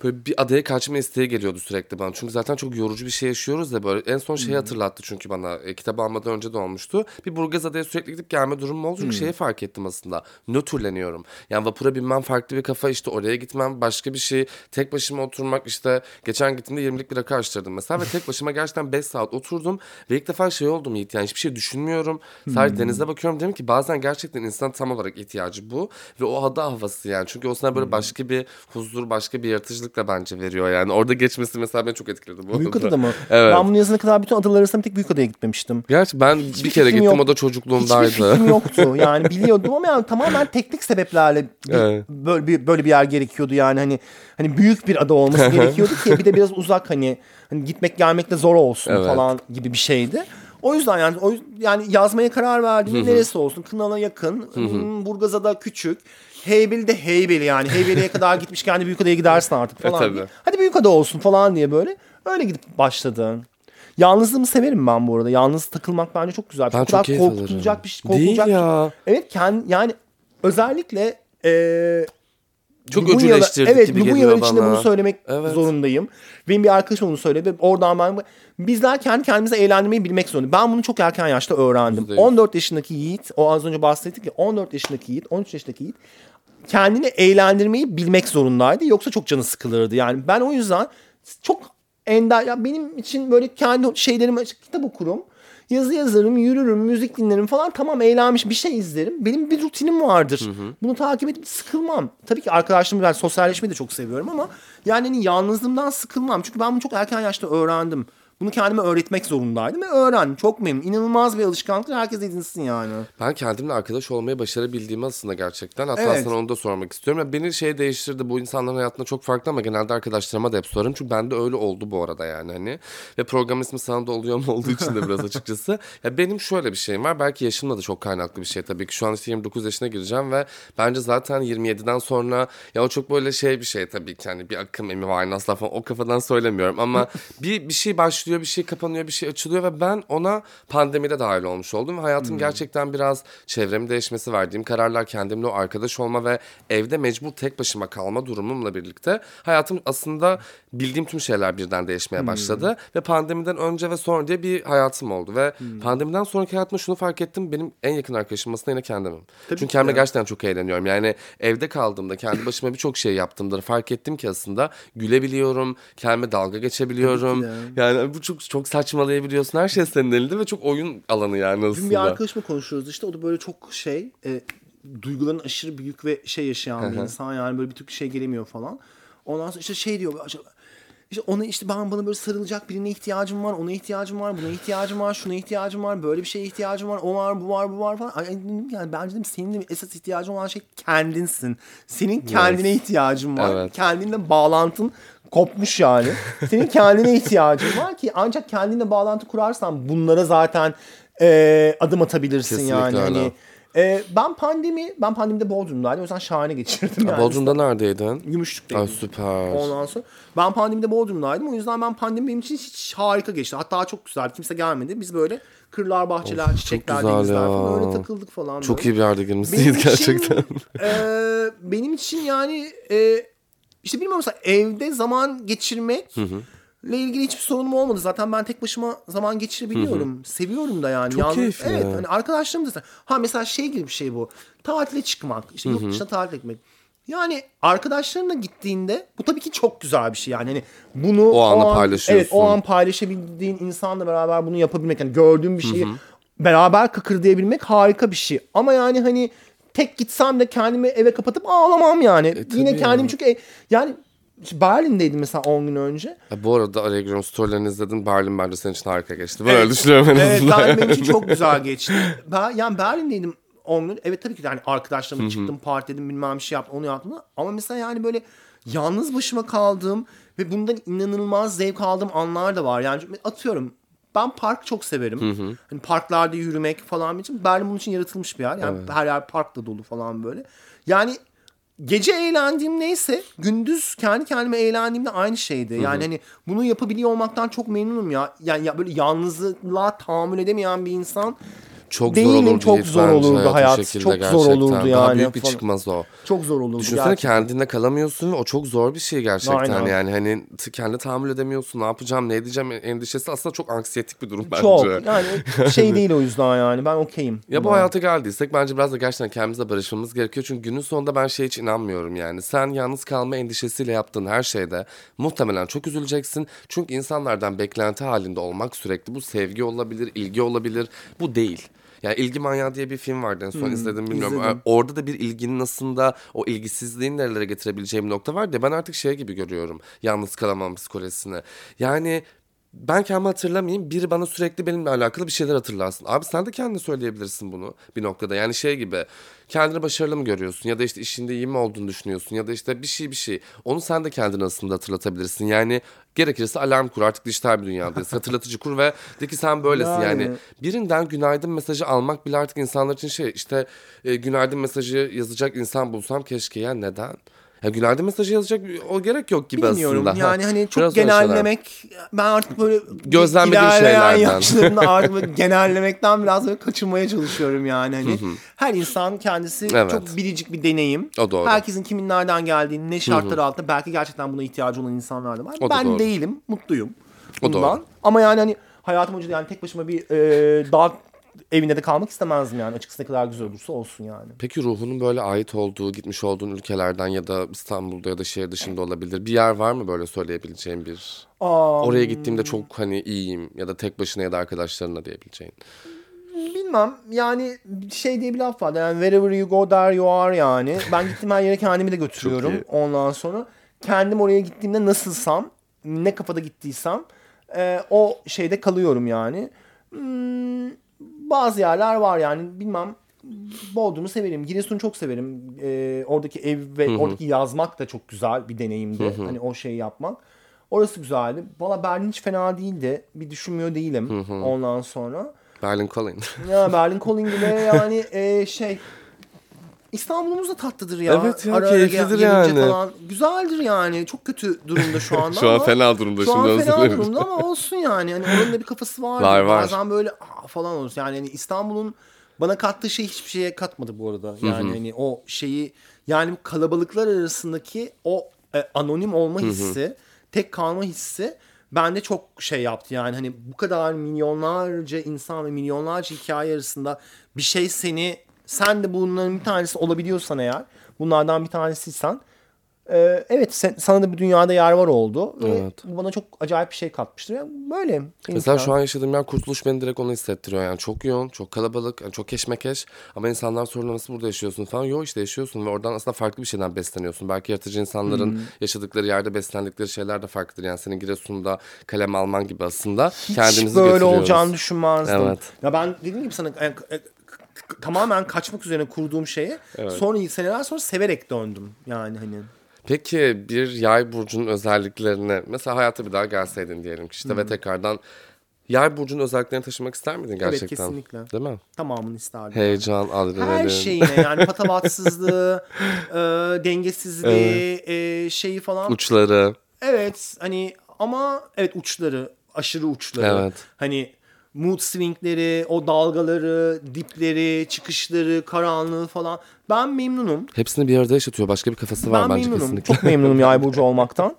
böyle bir adaya kaçma isteği geliyordu sürekli bana. Çünkü zaten çok yorucu bir şey yaşıyoruz ya böyle. En son şeyi hatırlattı çünkü bana. E, kitabı almadan önce de olmuştu. Bir Burgaz adaya sürekli gidip gelme durumum oldu. Çünkü şeyi fark ettim aslında. Nötrleniyorum. Yani vapura binmem farklı bir kafa işte oraya gitmem başka bir şey. Tek başıma oturmak işte geçen gittiğimde 20'lik bir rakı açtırdım mesela ve tek [laughs] başıma gerçekten 5 saat oturdum ve ilk defa şey oldum Yiğit yani hiçbir şey düşünmüyorum. Sadece denize bakıyorum dedim ki bazen gerçekten insan tam olarak ihtiyacı bu ve o ada havası yani. Çünkü o sana böyle başka bir huzur, başka bir yaratıcılık da bence veriyor yani. Orada geçmesi mesela beni çok etkiledi bu. Büyükada'da mı? Evet. Ben bunu yazana kadar bütün adalar arasında bir tek Büyükada'ya gitmemiştim. Gerçi ben bir kere gittim yok. o da Hiçbir çocukluğumdaydı. fikrim [laughs] yoktu. Yani biliyordum ama yani tamamen teknik sebeplerle bir- Evet. böyle bir böyle bir yer gerekiyordu yani hani hani büyük bir ada olması [laughs] gerekiyordu ki bir de biraz uzak hani hani gitmek gelmek de zor olsun Evet. falan gibi bir şeydi. O yüzden yani o yani yazmaya karar verdiğimde neresi olsun? Kınalı yakın, hmm, Burgazada küçük. Heybeli de Heybeli yani. Heybeli'ye kadar gitmişken de Büyükada'ya gidersin artık falan. tabii. diye. Hadi Büyükada olsun falan diye böyle. Öyle gidip başladı. Yalnızlığımı severim ben bu arada. Yalnız takılmak bence çok güzel. Ben çok kadar keyif korkutulacak alırım. bir şey. Korkulacak Değil bir şey- ya. Evet kendi, yani özellikle eee Çok bu öcüleştirdik evet, gibi geliyor yıl içinde bana. bunu söylemek Evet. zorundayım. Benim bir arkadaşım onu söyledi ve oradan ben bizler kendi kendimize eğlendirmeyi bilmek zorundayız. Ben bunu çok erken yaşta öğrendim. Yüzde yüz. 14 yaşındaki Yiğit, o az önce bahsettik ya 14 yaşındaki Yiğit, 13 yaşındaki Yiğit kendini eğlendirmeyi bilmek zorundaydı. Yoksa çok canı sıkılırdı. Yani ben o yüzden çok ender ya benim için böyle kendi şeylerimi açık kitap okurum. Yazı yazarım, yürürüm, müzik dinlerim falan. Tamam eğlenmiş bir şey izlerim. Benim bir rutinim vardır. Bunu takip edip sıkılmam. Tabii ki arkadaşlarımla ben sosyalleşmeyi de çok seviyorum ama yani hani yalnızlığımdan sıkılmam. Çünkü ben bunu çok erken yaşta öğrendim. Bunu kendime öğretmek zorundaydım ve öğrendim. Çok memnun. İnanılmaz bir alışkanlık. Herkes edinsin yani. Ben kendimle arkadaş olmayı başarabildiğimi aslında gerçekten. Hatta Evet. sana onu da sormak istiyorum. Ya beni şey değiştirdi. Bu insanların hayatında çok farklı ama genelde arkadaşlarıma da hep sorarım. Çünkü bende öyle oldu bu arada yani hani. Ve program ismi sana da oluyor mu olduğu için de biraz [laughs] açıkçası. Ya benim şöyle bir şeyim var. Belki yaşımla da çok kaynaklı bir şey tabii ki. Şu an işte 29 yaşına gireceğim ve bence zaten 27'den sonra ya o çok böyle şey bir şey tabii ki. Hani bir akım emi var falan o kafadan söylemiyorum ama [laughs] bir bir şey başlıyor, bir şey kapanıyor, bir şey açılıyor ve ben ona pandemide dahil olmuş oldum ve hayatım gerçekten biraz çevremin değişmesi, verdiğim kararlar, kendimle o arkadaş olma ve evde mecbur tek başıma kalma durumumla birlikte hayatım aslında bildiğim tüm şeyler birden değişmeye başladı ve pandemiden önce ve sonra diye bir hayatım oldu ve pandemiden sonraki hayatımda şunu fark ettim benim en yakın arkadaşım aslında yine kendimim. Çünkü ki kendime gerçekten çok eğleniyorum. Yani evde kaldığımda kendi başıma birçok şey yaptığımda fark ettim ki aslında gülebiliyorum, kendime dalga geçebiliyorum. Tabii Yani bu çok çok saçmalayabiliyorsun. Her şey senin elinde ve çok oyun alanı yani Dün aslında. bir arkadaşımla konuşuyoruz işte o da böyle çok şey e, duyguların aşırı büyük ve şey yaşayan bir insan yani böyle bir türlü şey gelemiyor falan. Ondan sonra işte şey diyor acaba işte ona işte ben bana böyle sarılacak birine ihtiyacım var, ona ihtiyacım var, buna ihtiyacım var, şuna ihtiyacım var, böyle bir şeye ihtiyacım var, o var, bu var, bu var falan. Ay, yani bence dedim senin de esas ihtiyacın olan şey kendinsin. Senin kendine ihtiyacın var. Evet. Kendinle bağlantın kopmuş yani. Senin kendine ihtiyacın var ki ancak kendinle bağlantı kurarsan bunlara zaten e, adım atabilirsin Kesinlikle yani. öyle. Hani, e, ben pandemi, ben pandemide Bodrum'daydım. O yüzden şahane geçirdim yani. Bodrum'da neredeydin? Gümüşlük'teydim. Ay süper. Ondan sonra ben pandemide Bodrum'daydım. O yüzden ben pandemi benim için hiç harika geçti. Hatta çok güzel. Kimse gelmedi. Biz böyle kırlar, bahçeler, çiçekler, güzel denizler ya. falan öyle takıldık falan. Çok böyle. iyi bir yerde girmişsiniz için, gerçekten. e, benim için yani e, işte bilmiyorum mesela evde zaman geçirmek ile ilgili hiçbir sorunum olmadı. Zaten ben tek başıma zaman geçirebiliyorum. Seviyorum da yani. Çok keyifli. Evet hani arkadaşlarım da ha mesela şey gibi bir şey bu. Tatile çıkmak, işte yurt dışına tatile gitmek. Yani arkadaşlarınla gittiğinde bu tabii ki çok güzel bir şey yani. Hani bunu O anı an- paylaşıyorsun. Evet o an paylaşabildiğin insanla beraber bunu yapabilmek. Yani gördüğün bir şeyi beraber kıkırdayabilmek harika bir şey. Ama yani hani tek gitsem de kendimi eve kapatıp ağlamam yani. Yine tabii kendimi ya. çünkü e- yani Berlin'deydim mesela 10 gün önce. Ha, bu arada giriyorum storylerini izledin. Berlin bence senin için harika geçti. Ben öyle düşünüyorum en Evet azından. ben, benim için çok güzel [laughs] geçti. Ben, yani Berlin'deydim 10 gün. Evet tabii ki de hani arkadaşlarımla çıktım, partiledim, bilmem bir şey yaptım, onu yaptım. Ama mesela yani böyle yalnız başıma kaldığım ve bundan inanılmaz zevk aldığım anlar da var. Yani atıyorum ben park çok severim. Hani parklarda yürümek falan için. Berlin bunun için yaratılmış bir yer. Yani her yer parkla dolu falan böyle. Yani gece eğlendiğim neyse gündüz kendi kendime eğlendiğimde aynı şeydi. Yani hani bunu yapabiliyor olmaktan çok memnunum ya. Yani ya böyle yalnızlığa tahammül edemeyen bir insan Çok Değilim, zor olurdu çok zor olurdu hayat Çok zor gerçekten. olurdu Daha yani büyük bir falan. çıkmaz o. çok zor olurdu. Düşünsene gerçekten. kendine kalamıyorsun ve o çok zor bir şey gerçekten. Aynen. Yani hani t- kendi tahammül edemiyorsun. Ne yapacağım, ne edeceğim endişesi aslında çok anksiyetik bir durum bence. Çok yani şey değil o yüzden yani ben okeyim. Ya bu buna. hayata geldiysek bence biraz da gerçekten kendimize barışmamız gerekiyor. Çünkü günün sonunda ben şey hiç inanmıyorum yani. Sen yalnız kalma endişesiyle yaptığın her şeyde muhtemelen çok üzüleceksin. Çünkü insanlardan beklenti halinde olmak sürekli bu sevgi olabilir, ilgi olabilir. Bu değil. Yani İlgi Manyağı diye bir film vardı en son izledim bilmiyorum. izledim. Orada da bir ilginin aslında o ilgisizliğin nerelere getirebileceği bir nokta var diye ben artık şey gibi görüyorum. Yalnız kalamam psikolojisini. Yani ben kendimi hatırlamayayım. Biri bana sürekli benimle alakalı bir şeyler hatırlasın. Abi sen de kendine söyleyebilirsin bunu bir noktada. Yani şey gibi kendini başarılı mı görüyorsun ya da işte işinde iyi mi olduğunu düşünüyorsun ya da işte bir şey bir şey. Onu sen de kendine aslında hatırlatabilirsin. Yani gerekirse alarm kur artık dijital bir dünyadayız. [laughs] Hatırlatıcı kur ve de ki sen böylesin yani. Yani. Birinden günaydın mesajı almak bile artık insanlar için şey işte e, günaydın mesajı yazacak insan bulsam keşke ya neden? Ya günaydın mesajı yazacak o gerek yok gibi Bilmiyorum aslında. yani Ha, hani çok biraz genellemek ben artık böyle Gözlemlediğim şeylerden. yaşlarımda [laughs] artık böyle genellemekten biraz böyle kaçınmaya çalışıyorum yani hani her insan kendisi Evet. çok biricik bir deneyim. O doğru. Herkesin kimin nereden geldiğini ne şartlar altında belki gerçekten buna ihtiyacı olan insanlar da var. O da ben doğru. değilim mutluyum O bundan. doğru. Ama yani hani hayatım boyunca yani tek başıma bir e, dağ evinde de kalmak istemezdim yani açıkçası ne kadar güzel olursa olsun yani. Peki ruhunun böyle ait olduğu, gitmiş olduğun ülkelerden ya da İstanbul'da ya da şehir dışında olabilir. Bir yer var mı böyle söyleyebileceğin bir? Aa, Oraya gittiğimde çok hani iyiyim ya da tek başına ya da arkadaşlarına diyebileceğin. Bilmem yani şey diye bir laf var yani wherever you go there you are yani. Ben [laughs] gittiğim her yere kendimi de götürüyorum ondan sonra. Kendim oraya gittiğimde nasılsam ne kafada gittiysem e, o şeyde kalıyorum yani. Hmm, bazı yerler var yani bilmem Bodrum'u severim. Giresun'u çok severim. E, oradaki ev ve oradaki yazmak da çok güzel bir deneyimdi. Hani o şeyi yapmak. Orası güzeldi. Valla Berlin hiç fena değildi. Bir düşünmüyor değilim ondan sonra. Berlin Calling. Ya Berlin Calling bile yani e, şey İstanbul'umuz da tatlıdır ya. Evet ya, Ara ara keyiflidir gelince yani. Falan. Güzeldir yani. Çok kötü durumda şu [laughs] anda Şu an ama- fena durumda Şu an şimdi fena özür durumda ama olsun yani. Hani onun da bir kafası [laughs] var. Var, var. Bazen böyle "Aa" falan olur. Yani hani İstanbul'un bana kattığı şey hiçbir şeye katmadı bu arada. Yani hani o şeyi yani kalabalıklar arasındaki o e, anonim olma hissi, tek kalma hissi bende çok şey yaptı yani hani bu kadar milyonlarca insan ve milyonlarca hikaye arasında bir şey seni sen de bunların bir tanesi olabiliyorsan eğer bunlardan bir tanesiysen e, evet sen, sana da bir dünyada yer var oldu ve Evet. bu bana çok acayip bir şey katmıştır. Yani böyle. Mesela şu an yaşadığım yer kurtuluş beni direkt onu hissettiriyor. Yani çok yoğun, çok kalabalık, yani çok keşmekeş. Ama insanlar sorunu nasıl burada yaşıyorsun falan. Yok işte yaşıyorsun ve oradan aslında farklı bir şeyden besleniyorsun. Belki yaratıcı insanların Hmm. yaşadıkları yerde beslendikleri şeyler de farklıdır. Yani senin Giresun'da kalem alman gibi aslında hiç kendimizi böyle olacağını düşünmezdim. Evet. Ya ben dediğim gibi sana tamamen kaçmak üzerine kurduğum şeye sonra seneler sonra severek döndüm. Yani hani Peki bir yay burcunun özelliklerini mesela hayata bir daha gelseydin diyelim ki işte ve tekrardan yay burcunun özelliklerini taşımak ister miydin gerçekten? kesinlikle. Değil mi? tamamını isterdim. Heyecan, adrenalin. Her şeyine yani patavatsızlığı, [laughs] e, dengesizliği, e, şeyi falan. Uçları. Evet hani ama evet uçları aşırı uçları. Evet. Hani mood swingleri, o dalgaları, dipleri, çıkışları, karanlığı falan. Ben memnunum. Hepsini bir arada yaşatıyor. Başka bir kafası var ben bence memnunum. kesinlikle. Çok memnunum yay burcu [laughs] olmaktan.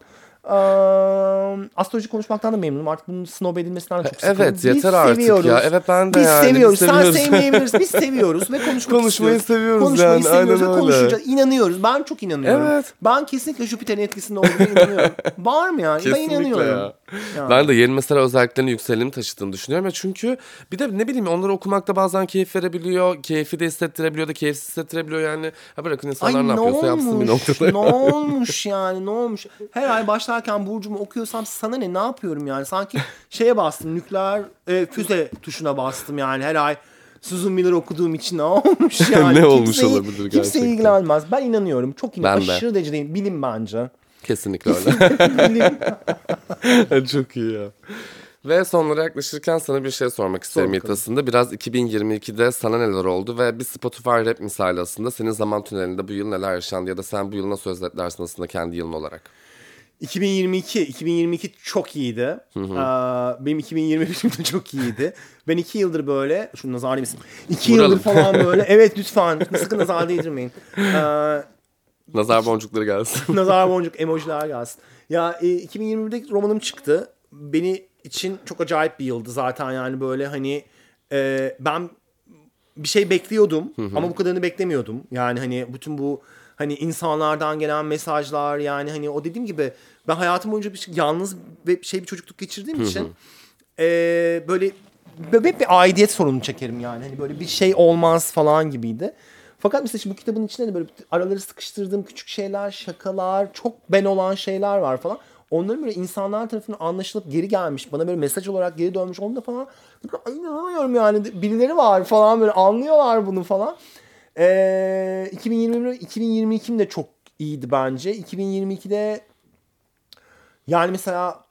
Astroloji konuşmaktan da memnunum. Artık bunun snob edilmesinden de çok sıkıldım. Evet, yeter artık seviyoruz. ya. Evet, ben de biz yani, biz Seviyoruz. Sen seviyoruz. sevmeyebiliriz. [laughs] Biz seviyoruz ve konuşmak Konuşmayı istiyoruz. seviyoruz Konuşmayı yani, seviyoruz aynen ve öyle. konuşacağız. İnanıyoruz. Ben çok inanıyorum. Evet. Ben kesinlikle Jüpiter'in etkisinde olduğunu inanıyorum. [laughs] Var mı yani? Kesinlikle ben inanıyorum. ya. Yani. Ben de yeni mesela özelliklerini yükselim taşıdığını düşünüyorum. Ya çünkü bir de ne bileyim onları okumakta bazen keyif verebiliyor. Keyfi de hissettirebiliyor da keyifsiz hissettirebiliyor yani. Ha bırakın insanlar ne, yapıyorsa yapsın bir noktada. ne olmuş yani ne olmuş? Her ay başlarken burcumu okuyorsam sana ne ne yapıyorum yani? Sanki şeye bastım nükleer e, füze tuşuna bastım yani her ay. Susan Miller okuduğum için ne olmuş [laughs] yani? Ne olmuş Kimseyi- olabilir gerçekten? Kimseyi ilgilenmez. Ben inanıyorum. Çok inan. Ben de. Aşırı derece değil. Bilim bence. Kesinlikle öyle. [laughs] Çok iyi ya. Ve sonlara yaklaşırken sana bir şey sormak isterim. Yiğit aslında. Biraz 2022'de sana neler oldu ve bir Spotify rap misali aslında senin zaman tünelinde bu yıl neler yaşandı ya da sen bu yılı nasıl özetlersin aslında kendi yılın olarak? 2022 2022 çok iyiydi. Ee, benim 2021 de çok iyiydi. Ben iki yıldır böyle şunu nazar değmesin. İki Vuralım. yıldır falan [laughs] böyle. Evet lütfen sakın nazar değdirmeyin. Ee, Nazar boncukları gelsin. [laughs] nazar boncuk emojiler gelsin. Ya e, 2021'de romanım çıktı. Beni için çok acayip bir yıldı zaten yani böyle hani e, ben bir şey bekliyordum ama bu kadarını beklemiyordum. Yani hani bütün bu hani insanlardan gelen mesajlar yani hani o dediğim gibi ben hayatım boyunca bir şey- yalnız ve şey bir çocukluk geçirdiğim için e, böyle hep bir aidiyet sorunu çekerim yani. Hani böyle bir şey olmaz falan gibiydi. Fakat mesela şimdi bu kitabın içinde de böyle araları sıkıştırdığım küçük şeyler, şakalar, çok ben olan şeyler var falan. Onların böyle insanlar tarafından anlaşılıp geri gelmiş, bana böyle mesaj olarak geri dönmüş. Onu da falan böyle, "Ay, inanamıyorum yani birileri var falan böyle anlıyorlar bunu falan. Ee, 2021 2022'm de çok iyiydi bence. 2022'de yani mesela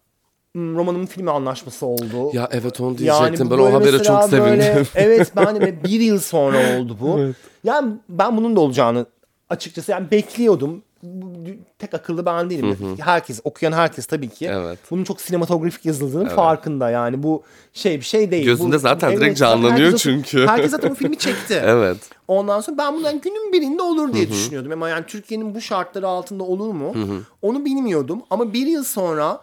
hmm, romanımın filmi anlaşması oldu. ya evet onu Yani diyecektim. bu ben o habere çok sevindim. böyle- [laughs] evet ben de bir yıl sonra oldu bu. Yani ben bunun da olacağını açıkçası yani bekliyordum. Bu- Tek akıllı ben değilim. Herkes okuyan herkes tabii ki. Evet. Bunun çok sinematografik yazıldığının farkında. Yani bu şey bir şey değil. Gözünde Bu- zaten direkt zaten canlanıyor herkes çünkü. Herkes zaten o [laughs] filmi çekti. evet. Ondan sonra ben bundan günün birinde olur diye düşünüyordum. Ama yani Türkiye'nin bu şartları altında olur mu? Onu bilmiyordum. Ama bir yıl sonra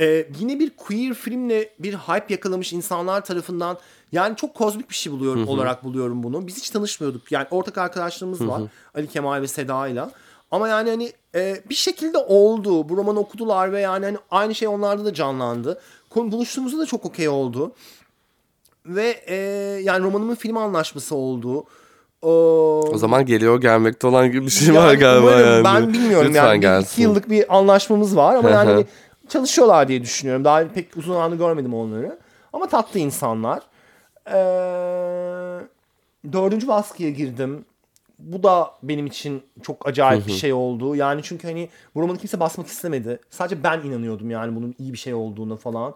e, yine bir queer filmle bir hype yakalamış insanlar tarafından yani çok kozmik bir şey buluyorum olarak buluyorum bunu. Biz hiç tanışmıyorduk. Yani ortak arkadaşlarımız var. Ali Kemal ve Seda'yla. Ama yani hani e, bir şekilde oldu. Bu romanı okudular ve yani hani aynı şey onlarda da canlandı. Konu buluştuğumuzda da çok okey oldu. Ve e, yani romanımın film anlaşması oldu. O, O zaman geliyor gelmekte olan gibi bir şey yani var galiba yani. Ben bilmiyorum Lütfen yani. Bir, gelsin. iki yıllık bir anlaşmamız var ama yani hani çalışıyorlar diye düşünüyorum. Daha pek uzun zamandır görmedim onları. Ama tatlı insanlar. Ee, dördüncü baskıya girdim. Bu da benim için çok acayip bir şey oldu. Yani çünkü hani bu romanı kimse basmak istemedi. Sadece ben inanıyordum yani bunun iyi bir şey olduğuna falan.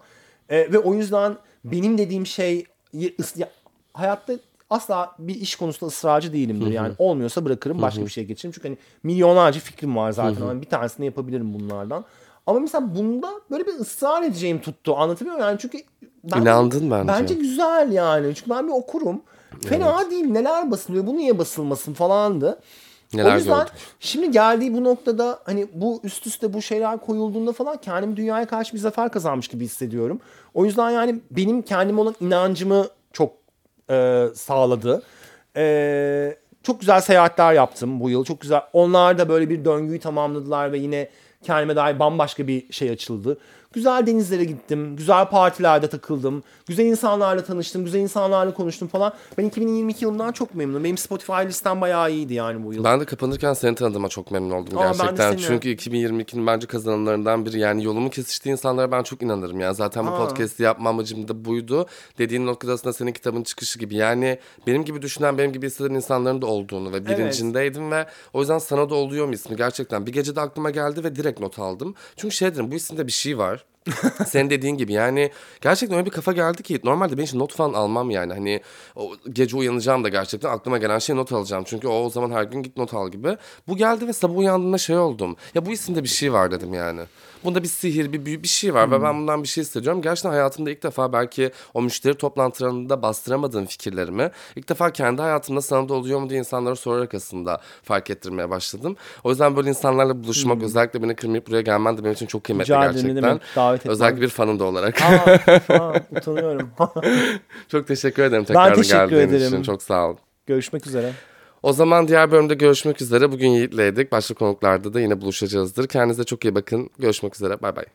Ee, ve o yüzden benim dediğim şey ya, hayatta asla bir iş konusunda ısrarcı değilimdir. Yani olmuyorsa bırakırım başka bir şeye geçerim. Çünkü hani milyonlarca fikrim var zaten. Hani bir tanesini yapabilirim bunlardan. Ama mesela bunda böyle bir ısrar edeceğim tuttu. Anlatabiliyor muyum? Yani çünkü ben, İnandın bence. Bence güzel yani. Çünkü ben bir okurum. Fena değil. Neler basılıyor? Bu niye basılmasın falandı. Neler o yüzden gördük. şimdi geldiği bu noktada hani bu üst üste bu şeyler koyulduğunda falan kendimi dünyaya karşı bir zafer kazanmış gibi hissediyorum. O yüzden yani benim kendime olan inancımı çok e, sağladı. E, çok güzel seyahatler yaptım bu yıl. Çok güzel. Onlar da böyle bir döngüyü tamamladılar ve yine kendime dair bambaşka bir şey açıldı. Güzel denizlere gittim. Güzel partilerde takıldım. Güzel insanlarla tanıştım. Güzel insanlarla konuştum falan. Ben 2022 yılından çok memnunum. Benim Spotify listem bayağı iyiydi yani bu yıl. Ben de kapanırken seni tanıdığıma çok memnun oldum Aa, gerçekten. Çünkü 2022'nin bence kazananlarından biri. Yani yolumu kesiştiği insanlara ben çok inanırım. Yani zaten bu Aa. podcast'i yapma amacım da buydu. Dediğin noktasında senin kitabın çıkışı gibi. Yani benim gibi düşünen, benim gibi hisseden insanların da olduğunu ve bilincindeydim ve o yüzden sana da oluyor mu ismi gerçekten. Bir gecede aklıma geldi ve direkt not aldım. Çünkü şey dedim bu isimde bir şey var. much. [laughs] Senin dediğin gibi yani gerçekten öyle bir kafa geldi ki normalde ben hiç not falan almam yani hani o gece uyanacağım da gerçekten aklıma gelen şey not alacağım çünkü o, o zaman her gün git not al gibi. Bu geldi ve sabah uyandığımda şey oldum ya bu isimde bir şey var dedim yani. Bunda bir sihir bir büyü bir şey var ve ben bundan bir şey hissediyorum. Gerçekten hayatımda ilk defa belki o müşteri toplantılarında bastıramadığım fikirlerimi ilk defa kendi hayatımda sana da oluyor mu diye insanlara sorarak aslında fark ettirmeye başladım. O yüzden böyle insanlarla buluşmak özellikle beni kırmayıp buraya gelmen de benim için çok kıymetli Rica gerçekten. demek, davet etmen. Özellikle bir fanın da olarak. Aa, [laughs] falan, utanıyorum. [laughs] Çok teşekkür ederim tekrardan teşekkür geldiğin ederim. için. Çok sağ ol. Görüşmek üzere. O zaman diğer bölümde görüşmek üzere. Bugün Yiğit'leydik. Başka konuklarda da yine buluşacağızdır. Kendinize çok iyi bakın. Görüşmek üzere. Bay bay.